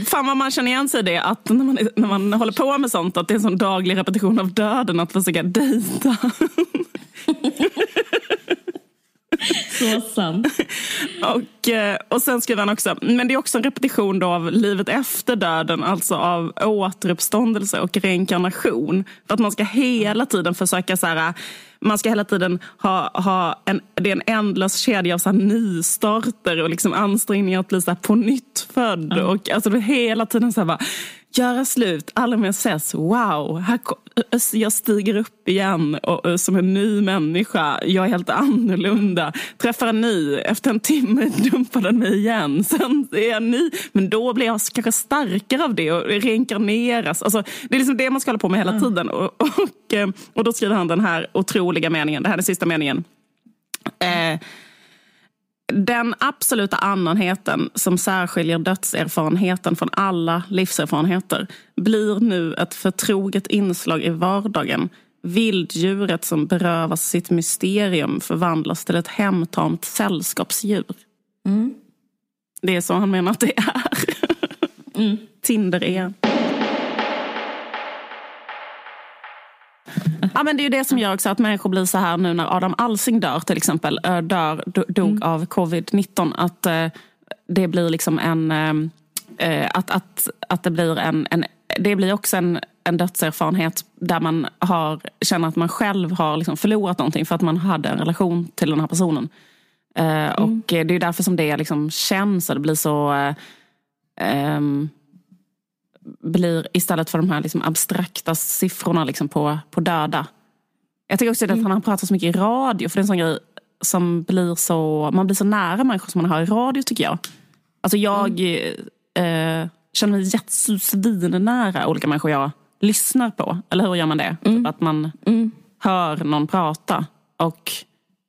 Fan vad man känner igen sig i det, att när man, när man håller på med sånt, att det är en sån daglig repetition av döden att försöka dejta. Så sant. och, eh, och sen skriver han också, men det är också en repetition då av livet efter döden, alltså av återuppståndelse och reinkarnation. För att man ska hela tiden försöka så här, man ska hela tiden ha, ha en, det är en ändlös kedja av så nystarter och liksom ansträngningar att bli så på nytt född. Mm. Och alltså hela tiden så här bara, göra slut, aldrig mer ses. Wow, här, jag stiger upp igen och, som en ny människa. Jag är helt annorlunda. Träffar en ny, efter en timme dumpar den mig igen. Sen är jag ny, men då blir jag kanske starkare av det och reinkarneras. Alltså, det är liksom det man ska hålla på med hela tiden. Och, och, eh, och då skriver han den här otroliga meningen, det här är den sista meningen. Eh, den absoluta annanheten som särskiljer dödserfarenheten från alla livserfarenheter blir nu ett förtroget inslag i vardagen. Vilddjuret som berövas sitt mysterium förvandlas till ett hemtamt sällskapsdjur. Mm. Det är så han menar att det är. Mm. Tinder är. Ja, men det är ju det som gör också att människor blir så här nu när Adam Alsing dör till exempel. Dör, dog mm. av covid-19. Att eh, det blir liksom en... Eh, att, att, att det blir en, en det blir också en, en dödserfarenhet där man har, känner att man själv har liksom förlorat någonting för att man hade en relation till den här personen. Eh, mm. Och det är därför som det liksom känns och det blir så... Eh, um, blir istället för de här liksom abstrakta siffrorna liksom på, på döda. Jag tycker också att mm. han pratar så mycket i radio, för det är en sån grej som blir så, man blir så nära människor som man har i radio tycker jag. Alltså jag mm. eh, känner mig jättesvinnära olika människor jag lyssnar på. Eller hur gör man det? Mm. Typ att man mm. hör någon prata. Och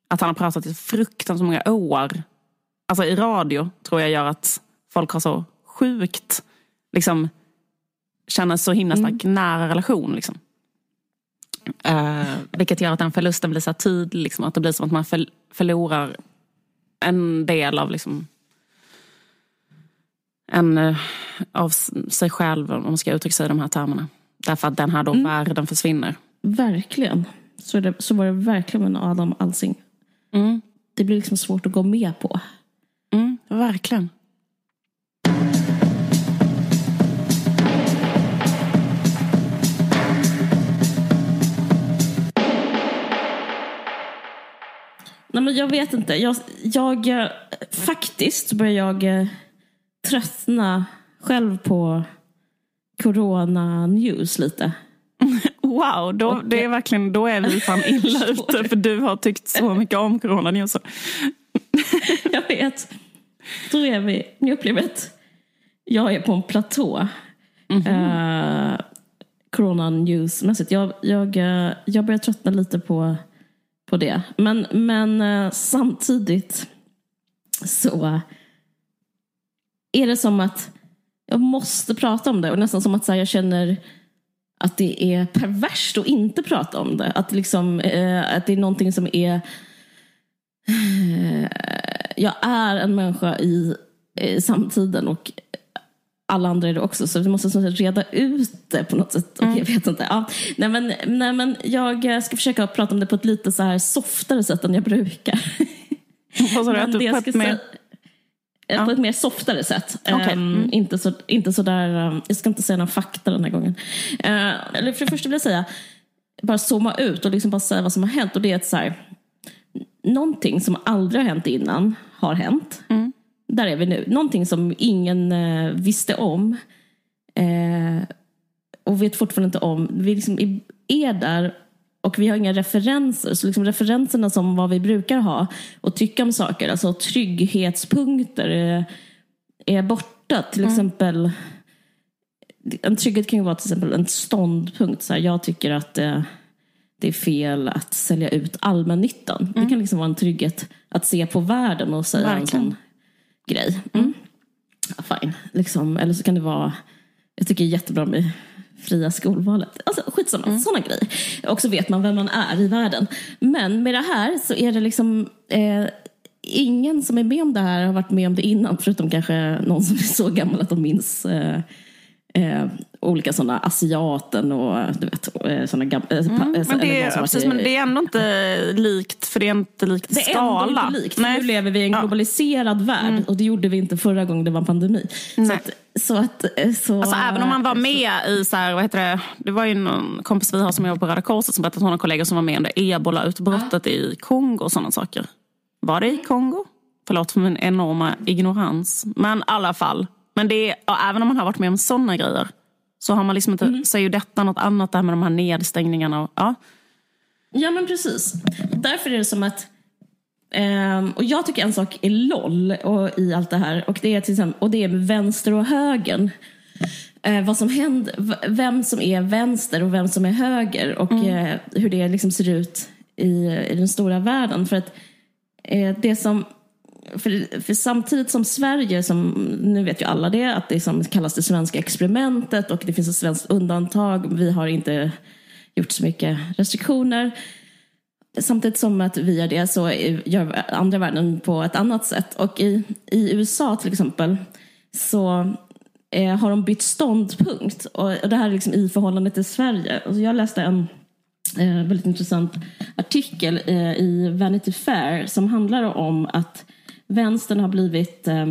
att han har pratat i fruktansvärt många år. Alltså i radio tror jag gör att folk har så sjukt, liksom känner så himla stark mm. nära relation. Liksom. Uh, vilket gör att den förlusten blir så tydlig. Liksom, att det blir som att man för, förlorar en del av liksom, en, uh, av sig själv, om man ska uttrycka sig i de här termerna. Därför att den här då mm. världen försvinner. Verkligen. Så, det, så var det verkligen med Adam Alsing. Mm. Det blir liksom svårt att gå med på. Mm, verkligen. Nej, men jag vet inte. Jag, jag, eh, faktiskt börjar jag eh, tröttna själv på corona-news lite. Wow, då, det är verkligen, då är vi fan illa ute för du har tyckt så mycket om corona-news. jag vet. Då är vi, jag upplever att jag är på en platå. Mm -hmm. uh, corona-news-mässigt. Jag, jag, jag börjar tröttna lite på på det. Men, men eh, samtidigt så är det som att jag måste prata om det och nästan som att här, jag känner att det är perverst att inte prata om det. Att, liksom, eh, att det är någonting som är... Eh, jag är en människa i, i samtiden och alla andra är det också. Så vi måste så reda ut det på något sätt. Mm. Jag vet inte. Ja. Nej, men, nej, men jag ska försöka prata om det på ett lite så här softare sätt än jag brukar. Vad sa du? Att du på ett mer... Ja. På ett mer softare sätt. Okay. Mm. Um, inte, så, inte så där, um, jag ska inte säga någon fakta den här gången. Uh, eller för det första vill jag säga, bara zooma ut och liksom bara säga vad som har hänt. Och det är att så här, någonting som aldrig har hänt innan har hänt. Mm där är vi nu. Någonting som ingen eh, visste om. Eh, och vet fortfarande inte om. Vi liksom är där och vi har inga referenser. Så liksom referenserna som vad vi brukar ha och tycka om saker, alltså trygghetspunkter är, är borta. Till mm. exempel, en trygghet kan ju vara till exempel en ståndpunkt. Så här, jag tycker att eh, det är fel att sälja ut allmännyttan. Mm. Det kan liksom vara en trygghet att se på världen och säga Verkligen. en sån grej. Mm. Ja, fine. Liksom, eller så kan det vara, jag tycker det är jättebra med fria skolvalet. Alltså skitsamma, mm. sådana grejer. Och så vet man vem man är i världen. Men med det här så är det liksom eh, ingen som är med om det här har varit med om det innan. Förutom kanske någon som är så gammal att de minns eh, eh, olika sådana asiaten och du vet eh, sådana gamla... Eh, mm, men, det är, precis, men det är ändå inte likt, för det är inte likt det skala. Det är ändå inte likt, Nej. nu lever vi i en globaliserad ja. värld mm. och det gjorde vi inte förra gången det var en pandemi. Så att, så att, eh, så, alltså, även om man var med i, så här, vad heter det, det var ju någon kompis vi har som jobbar på Röda Korset som berättade att hon har kollegor som var med under ebola-utbrottet ja. i Kongo och sådana saker. Var det i Kongo? Förlåt för min enorma ignorans. Men i alla fall. Men det är, även om man har varit med om sådana grejer så har man liksom inte, mm. säger ju detta något annat där med de här nedstängningarna. Och, ja. ja men precis. Därför är det som att Um, och jag tycker en sak är LOL och, i allt det här och det är, till exempel, och det är vänster och högern. Uh, vad som händer, vem som är vänster och vem som är höger och mm. uh, hur det liksom ser ut i, i den stora världen. För att uh, det som för, för, samtidigt som Sverige, som, nu vet ju alla det, att det som kallas det svenska experimentet och det finns ett svenskt undantag. Vi har inte gjort så mycket restriktioner. Samtidigt som att vi gör det så gör andra världen på ett annat sätt. Och i, i USA till exempel så eh, har de bytt ståndpunkt. Och, och det här är liksom i förhållande till Sverige. Och jag läste en eh, väldigt intressant artikel eh, i Vanity Fair som handlar om att vänstern har blivit eh,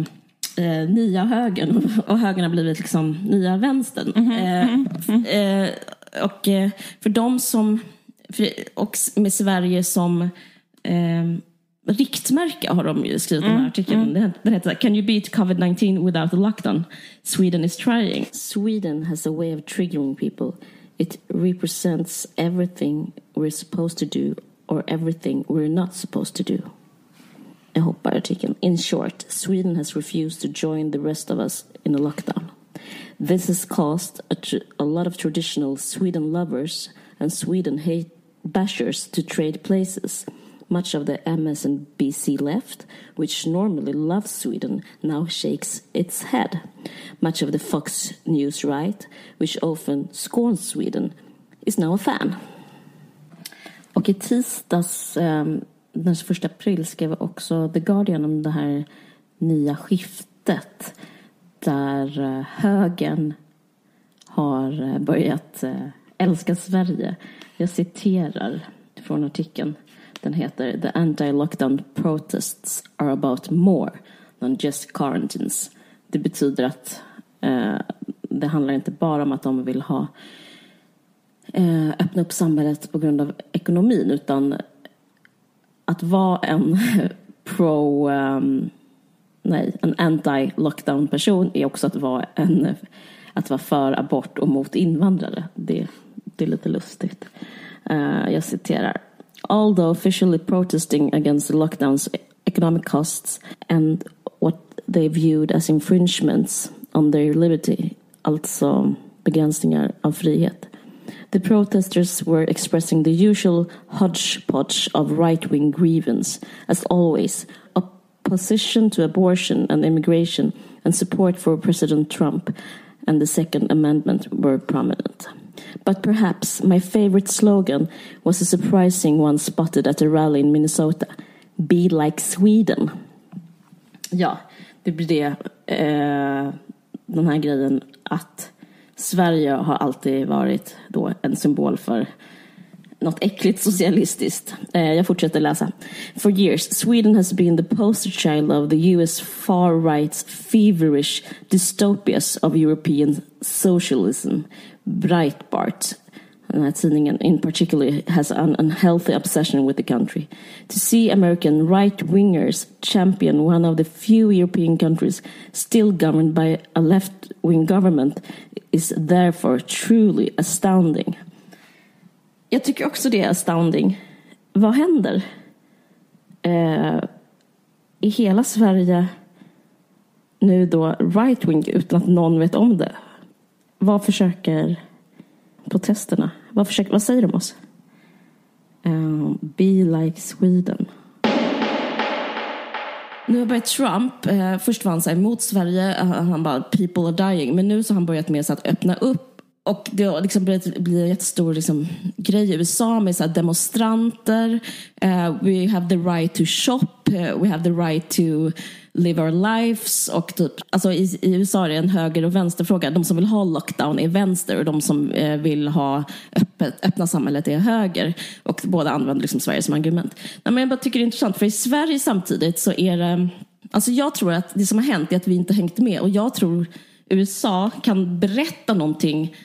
eh, nya högern och högern har blivit liksom nya vänstern. Mm -hmm. eh, eh, och eh, för de som, för, och med Sverige som riktmärke har de ju skrivit mm. den här artikeln. Mm. Den heter Can you beat covid-19 without a lockdown? Sweden is trying. Sweden has a way of triggering people. It represents everything we're supposed to do or everything we're not supposed to do. In short, Sweden has refused to join the rest of us in a lockdown. This has caused a, a lot of traditional Sweden lovers and Sweden hate bashers to trade places. Much of the MSNBC left, which normally loves Sweden, now shakes its head. Much of the Fox News right, which often scorns Sweden, is now a fan. I tisdags, um, den 21 april, skrev också The Guardian om det här nya skiftet där eh, högern har eh, börjat eh, älska Sverige. Jag citerar från artikeln. Den heter The anti-lockdown protests are about more than just quarantines. Det betyder att eh, det handlar inte bara om att de vill ha eh, öppna upp samhället på grund av ekonomin utan att vara en pro um, nej, en anti-lockdown person är också att vara en att vara för abort och mot invandrare. Det, det är lite lustigt. Uh, jag citerar. Although officially protesting against the lockdown's economic costs and what they viewed as infringements on their liberty, alltså begränsningar av frihet. The protesters were expressing the usual hodgepodge of right-wing grievance, as always, opposition to abortion and immigration and support for President Trump and the Second Amendment were prominent. But perhaps my favorite slogan was a surprising one spotted at a rally in Minnesota. Be like Sweden. Ja, det blir det. Eh, den här grejen att Sverige har alltid varit då en symbol för något äckligt socialistiskt. Eh, jag fortsätter läsa. For years, Sweden has been the poster child of the US far right's feverish dystopias of European socialism. Breitbart, den här tidningen in particular, has an unhealthy obsession with the country. To see American right-wingers champion one of the few European countries still governed by a left-wing government is therefore truly astounding. Jag tycker också det är astounding. Vad händer? Eh, I hela Sverige nu då right-wing utan att någon vet om det. Vad försöker protesterna? Vad, försöker, vad säger de oss? Uh, be like Sweden. Nu har börjat Trump, eh, först var han så emot Sverige, eh, han bara people are dying, men nu så har han börjat med så att öppna upp och det har liksom blivit, blivit en jättestor liksom, grej i USA med så demonstranter. Uh, we have the right to shop, we have the right to live our lives. Och typ, alltså i, i, USA är det en höger och vänsterfråga. De som vill ha lockdown är vänster och de som eh, vill ha öppet, öppna samhället är höger. Och båda använder liksom Sverige som argument. Nej, men jag bara tycker det är intressant, för i Sverige samtidigt så är det... Alltså jag tror att det som har hänt är att vi inte hängt med och jag tror USA kan berätta någonting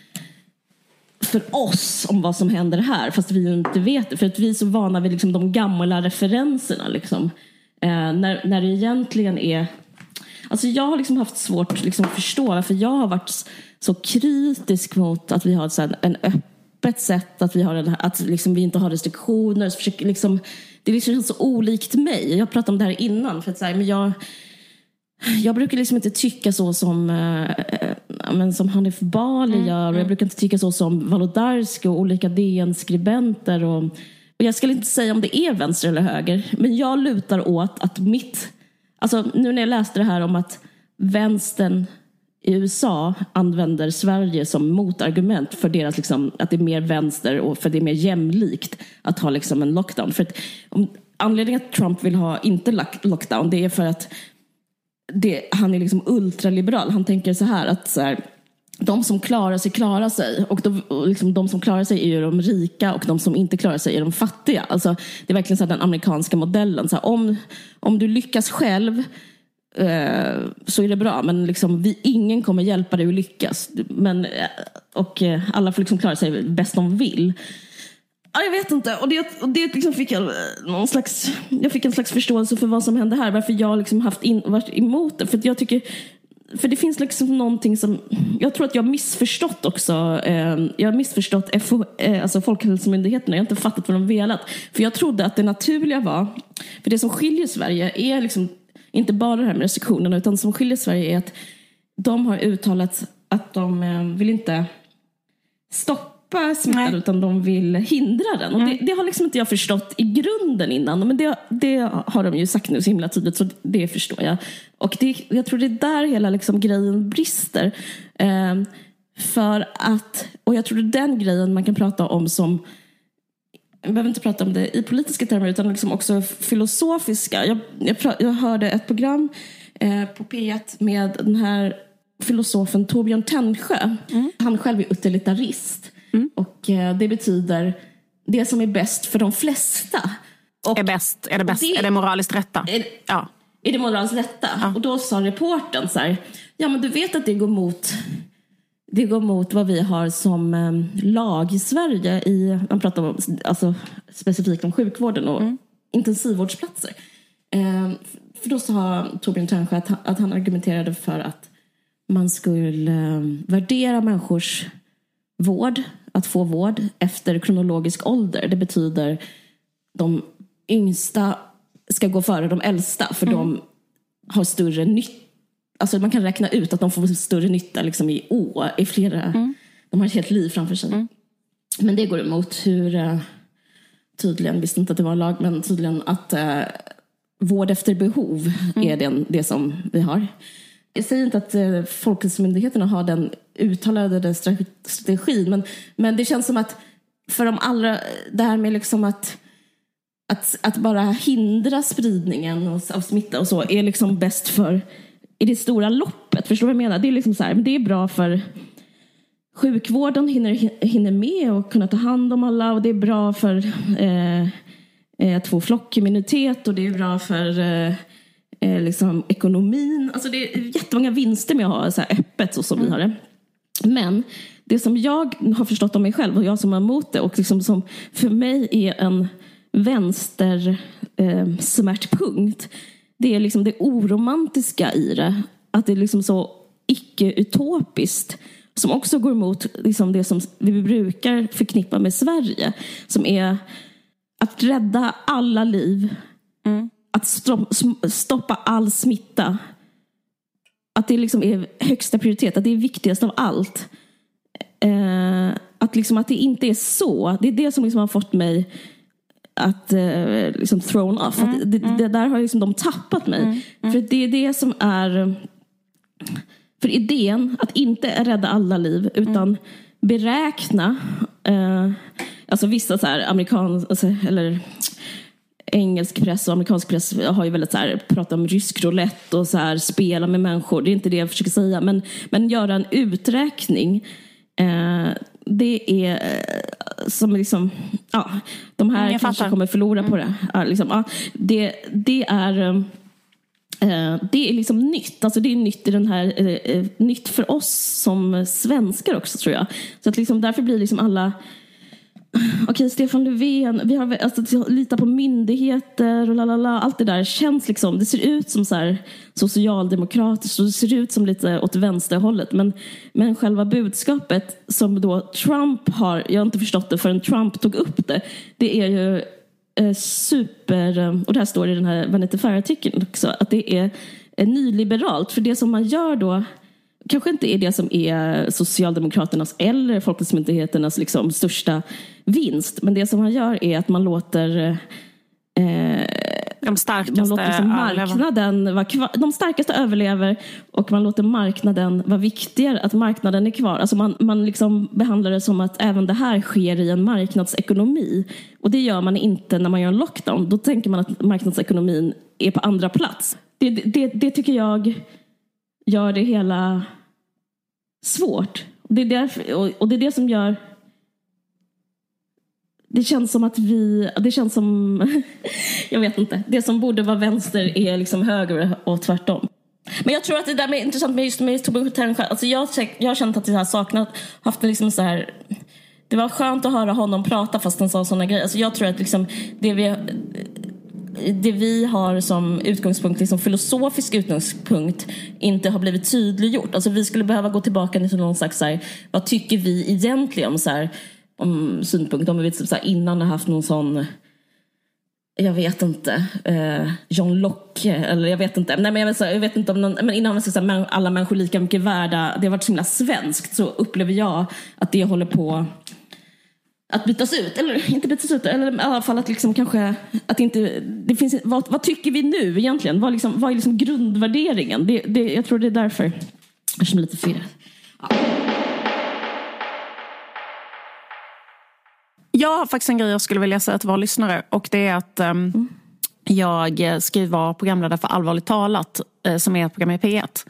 för oss om vad som händer här, fast vi inte vet det. För att vi är så vana vid liksom de gamla referenserna. Liksom. Eh, när, när det egentligen är... Alltså jag har liksom haft svårt att liksom förstå varför jag har varit så kritisk mot att vi har så här, en öppet sätt, att vi, har en, att liksom vi inte har restriktioner. Så försöker liksom, det liksom känns så olikt mig. Jag pratade om det här innan. För att så här, men jag, jag brukar liksom inte tycka så som, äh, men som Hanif Bali mm, gör. Och jag mm. brukar inte tycka så som Walodarski och olika DN-skribenter. Och, och jag ska inte säga om det är vänster eller höger. Men jag lutar åt att mitt... Alltså nu när jag läste det här om att vänstern i USA använder Sverige som motargument för deras, liksom, att det är mer vänster och för det är mer jämlikt att ha liksom en lockdown. För att, om, anledningen att Trump vill ha inte lockdown det är för att det, han är liksom ultraliberal. Han tänker så här att så här, de som klarar sig klarar sig. Och, de, och liksom, de som klarar sig är ju de rika och de som inte klarar sig är de fattiga. Alltså, det är verkligen så den amerikanska modellen. Så här, om, om du lyckas själv eh, så är det bra. Men liksom, vi, ingen kommer hjälpa dig att lyckas. Men, eh, och eh, alla får liksom klara sig bäst de vill. Ja, jag vet inte. Och det, och det liksom fick jag, eh, någon slags, jag fick en slags förståelse för vad som hände här. Varför jag liksom haft in, varit emot det. För jag tycker, för det finns liksom någonting som, jag tror att jag har missförstått också. Eh, jag har missförstått FO, eh, alltså Folkhälsomyndigheterna. Jag har inte fattat vad de velat. För jag trodde att det naturliga var, för det som skiljer Sverige är liksom inte bara det här med restriktionerna, utan som skiljer Sverige är att de har uttalat att de eh, vill inte stoppa smittan Nej. utan de vill hindra den. Och det, det, har liksom inte jag förstått i grunden innan. Men det, det, har de ju sagt nu så himla tydligt så det förstår jag. Och det, jag tror det är där hela liksom grejen brister. Eh, för att, och jag tror det är den grejen man kan prata om som jag behöver inte prata om det i politiska termer utan liksom också filosofiska. Jag, jag, jag hörde ett program eh, på P1 med den här filosofen Torbjörn Tännsjö. Mm. Han själv är utilitarist. Mm. Och eh, det betyder det som är bäst för de flesta. Och är, bäst, är, det bäst, det, är det moraliskt rätta? Är, ja. Är det moraliskt rätta? Ja. Och då sa reporten så här, ja men du vet att det går mot det går mot vad vi har som eh, lag i Sverige. I, man pratar om, alltså, specifikt om sjukvården och mm. intensivvårdsplatser. Eh, för då sa Torbjörn Tännsjö att, att, han argumenterade för att man skulle eh, värdera människors vård, att få vård, efter kronologisk ålder. Det betyder de yngsta ska gå före de äldsta för mm. de har större nytta Alltså man kan räkna ut att de får större nytta liksom i år, i flera... Mm. De har ett helt liv framför sig. Mm. Men det går emot hur... Uh, tydligen, visste inte att det var en lag, men tydligen att uh, vård efter behov mm. är den, det som vi har. Jag säger inte att uh, Folkhälsomyndigheterna har den uttalade strategin, men, men det känns som att för de allra, det här med liksom att att, att bara hindra spridningen av smitta och så är liksom bäst för i det stora loppet. Förstår du vad jag menar? Det är liksom så här, men det är bra för sjukvården hinner, hinner med och kunna ta hand om alla och det är bra för eh, eh, att få flockimmunitet och det är bra för eh, eh, liksom ekonomin. Alltså det är jättemånga vinster med att ha så här öppet så som mm. vi har det. Men det som jag har förstått om mig själv och jag som är emot det och liksom som för mig är en vänster eh, smärtpunkt det är liksom det oromantiska i det. Att det är liksom så icke-utopiskt. Som också går emot liksom det som vi brukar förknippa med Sverige. Som är att rädda alla liv. Mm. Att stoppa all smitta. Att det liksom är högsta prioritet. Att det är viktigast av allt. Eh, att, liksom, att det inte är så. Det är det som liksom har fått mig att eh, liksom thrown off. Mm, det, mm. det, där har liksom de tappat mig. Mm, mm, för det är det som är... För idén att inte rädda alla liv utan mm. beräkna. Eh, alltså vissa så här amerikan, alltså, eller engelsk press och amerikansk press har ju väldigt så här, pratat om rysk roulette och så här, spela med människor. Det är inte det jag försöker säga. Men, men göra en uträkning. Eh, det är eh, som liksom, ja, de här jag kanske fattar. kommer förlora mm. på det. Ja, liksom, ja, det, det är eh, det är liksom nytt. Alltså det är nytt i den här, eh, nytt för oss som svenskar också tror jag. Så att liksom, därför blir liksom alla Mm. Okej, Stefan Löfven, vi har alltså, lita på myndigheter och lalala, allt det där känns liksom, det ser ut som så här socialdemokratiskt och det ser ut som lite åt vänsterhållet. Men, men själva budskapet som då Trump har, jag har inte förstått det förrän Trump tog upp det, det är ju eh, super, eh, och det här står i den här Vanity Fair-artikeln också, att det är eh, nyliberalt. För det som man gör då kanske inte är det som är Socialdemokraternas eller Folkhälsomyndigheternas liksom största vinst. Men det som man gör är att man låter eh, de starkaste man låter liksom marknaden vara kvar. De starkaste överlever och man låter marknaden vara viktigare, att marknaden är kvar. Alltså man, man liksom behandlar det som att även det här sker i en marknadsekonomi. Och det gör man inte när man gör en lockdown. Då tänker man att marknadsekonomin är på andra plats. Det, det, det tycker jag gör det hela svårt. Det är därför, och det är det som gör det känns som att vi, det känns som, jag vet inte, det som borde vara vänster är liksom höger och tvärtom. Men jag tror att det där med intressant med just med Torbjörn Ternsjö, alltså jag, jag har känt att jag har saknat, haft liksom så här, det var skönt att höra honom prata fast han sa sådana grejer. Alltså jag tror att liksom det vi, det vi har som utgångspunkt, liksom filosofisk utgångspunkt, inte har blivit tydliggjort. Alltså vi skulle behöva gå tillbaka till någon slags, så här, vad tycker vi egentligen om, så här, om synpunkt? Om vi typ så här, innan har haft någon sån jag vet inte, eh, John Locke, eller jag vet inte. Nej, men jag, vet, jag vet inte om någon, men innan man säger alla människor lika mycket värda, det har varit så himla svenskt, så upplever jag att det håller på att bytas ut, eller inte bytas ut, eller i alla fall att liksom kanske, att inte, det finns, vad, vad tycker vi nu egentligen? Vad, liksom, vad är liksom grundvärderingen? Det, det, jag tror det är därför jag känner mig lite förvirrad. Ja. Jag har faktiskt en grej jag skulle vilja säga till våra lyssnare och det är att um, mm. jag ska vara programledare för Allvarligt talat uh, som är ett program i P1.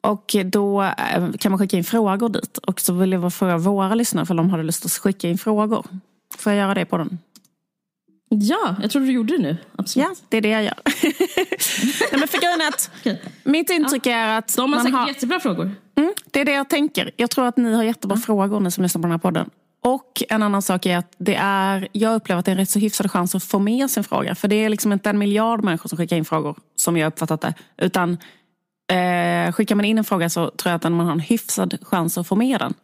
Och då uh, kan man skicka in frågor dit. Och så vill jag fråga våra lyssnare för de hade lust att skicka in frågor. Får jag göra det på den? Ja, jag tror du gjorde det nu. Absolut. Ja, det är det jag gör. Nej, men för grejen är att okay. Mitt intryck ja. är att... De har säkert har... jättebra frågor. Mm, det är det jag tänker. Jag tror att ni har jättebra mm. frågor, ni som lyssnar på den här podden. Och en annan sak är att det är, jag upplever att det är en rätt så hyfsad chans att få med sin fråga. För det är liksom inte en miljard människor som skickar in frågor, som jag uppfattat det. Utan eh, skickar man in en fråga så tror jag att man har en hyfsad chans att få med den.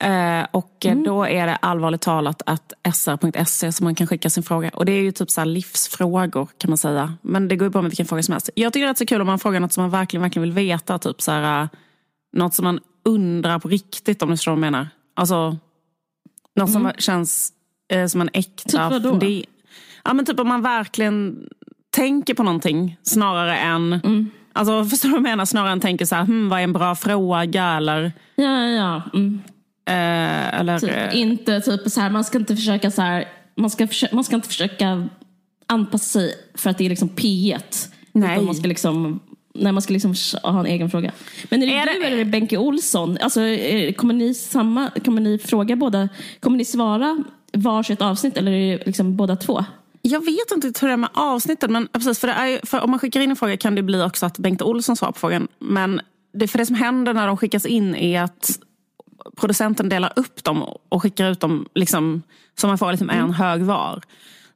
Eh, och mm. då är det allvarligt talat att sr.se som man kan skicka sin fråga. Och det är ju typ så livsfrågor kan man säga. Men det går ju bra med vilken fråga som helst. Jag tycker det är rätt så kul om man frågar något som man verkligen, verkligen vill veta. Typ så här, något som man undrar på riktigt om du förstår vad jag menar. Alltså något som mm. känns eh, som en äkta... Typ vadå? Ja men typ om man verkligen tänker på någonting snarare än... Mm. Alltså förstår du vad jag menar? Snarare än tänker så här, hm, vad är en bra fråga eller... Ja, ja. Mm. Eh, eller... Typ, eh, inte typ så här, man ska inte försöka så här, man ska, man ska inte försöka anpassa sig för att det är liksom P1. Nej. Man ska liksom när man ska liksom ha en egen fråga. Men är det, är du det... eller är det Benke Olsson? Alltså, kommer, ni samma, kommer ni fråga båda? Kommer ni svara varsitt avsnitt eller är det liksom båda två? Jag vet inte hur det är med avsnitten. Men precis, för, är, för om man skickar in en fråga kan det bli också att Bengt Olsson svarar på frågan. Men det, för det som händer när de skickas in är att producenten delar upp dem och skickar ut dem liksom, så man får liksom en mm. hög var.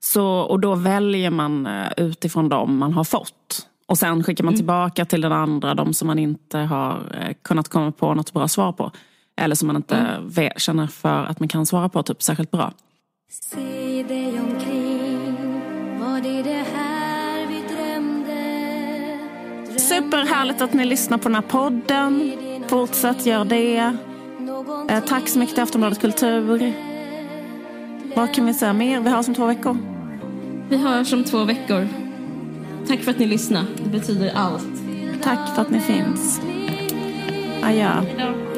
Så, och då väljer man eh, utifrån dem man har fått. Och sen skickar man mm. tillbaka till den andra de som man inte har eh, kunnat komma på något bra svar på. Eller som man inte mm. känner för att man kan svara på typ särskilt bra. Se dig omkring, var det det här vi drömde? drömde Superhärligt att ni lyssnar på den här podden. Fortsätt gör det. Eh, tack så mycket till Aftonbladet Kultur. Vad kan vi säga mer? Vi hörs om två veckor. Vi hörs om två veckor. Tack för att ni lyssnade. Det betyder allt. Tack för att ni finns. Adjö.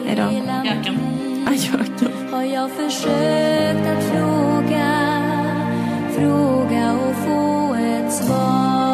Hej då. Jöken. Ajöken. Har jag försökt att fråga, fråga och få ett svar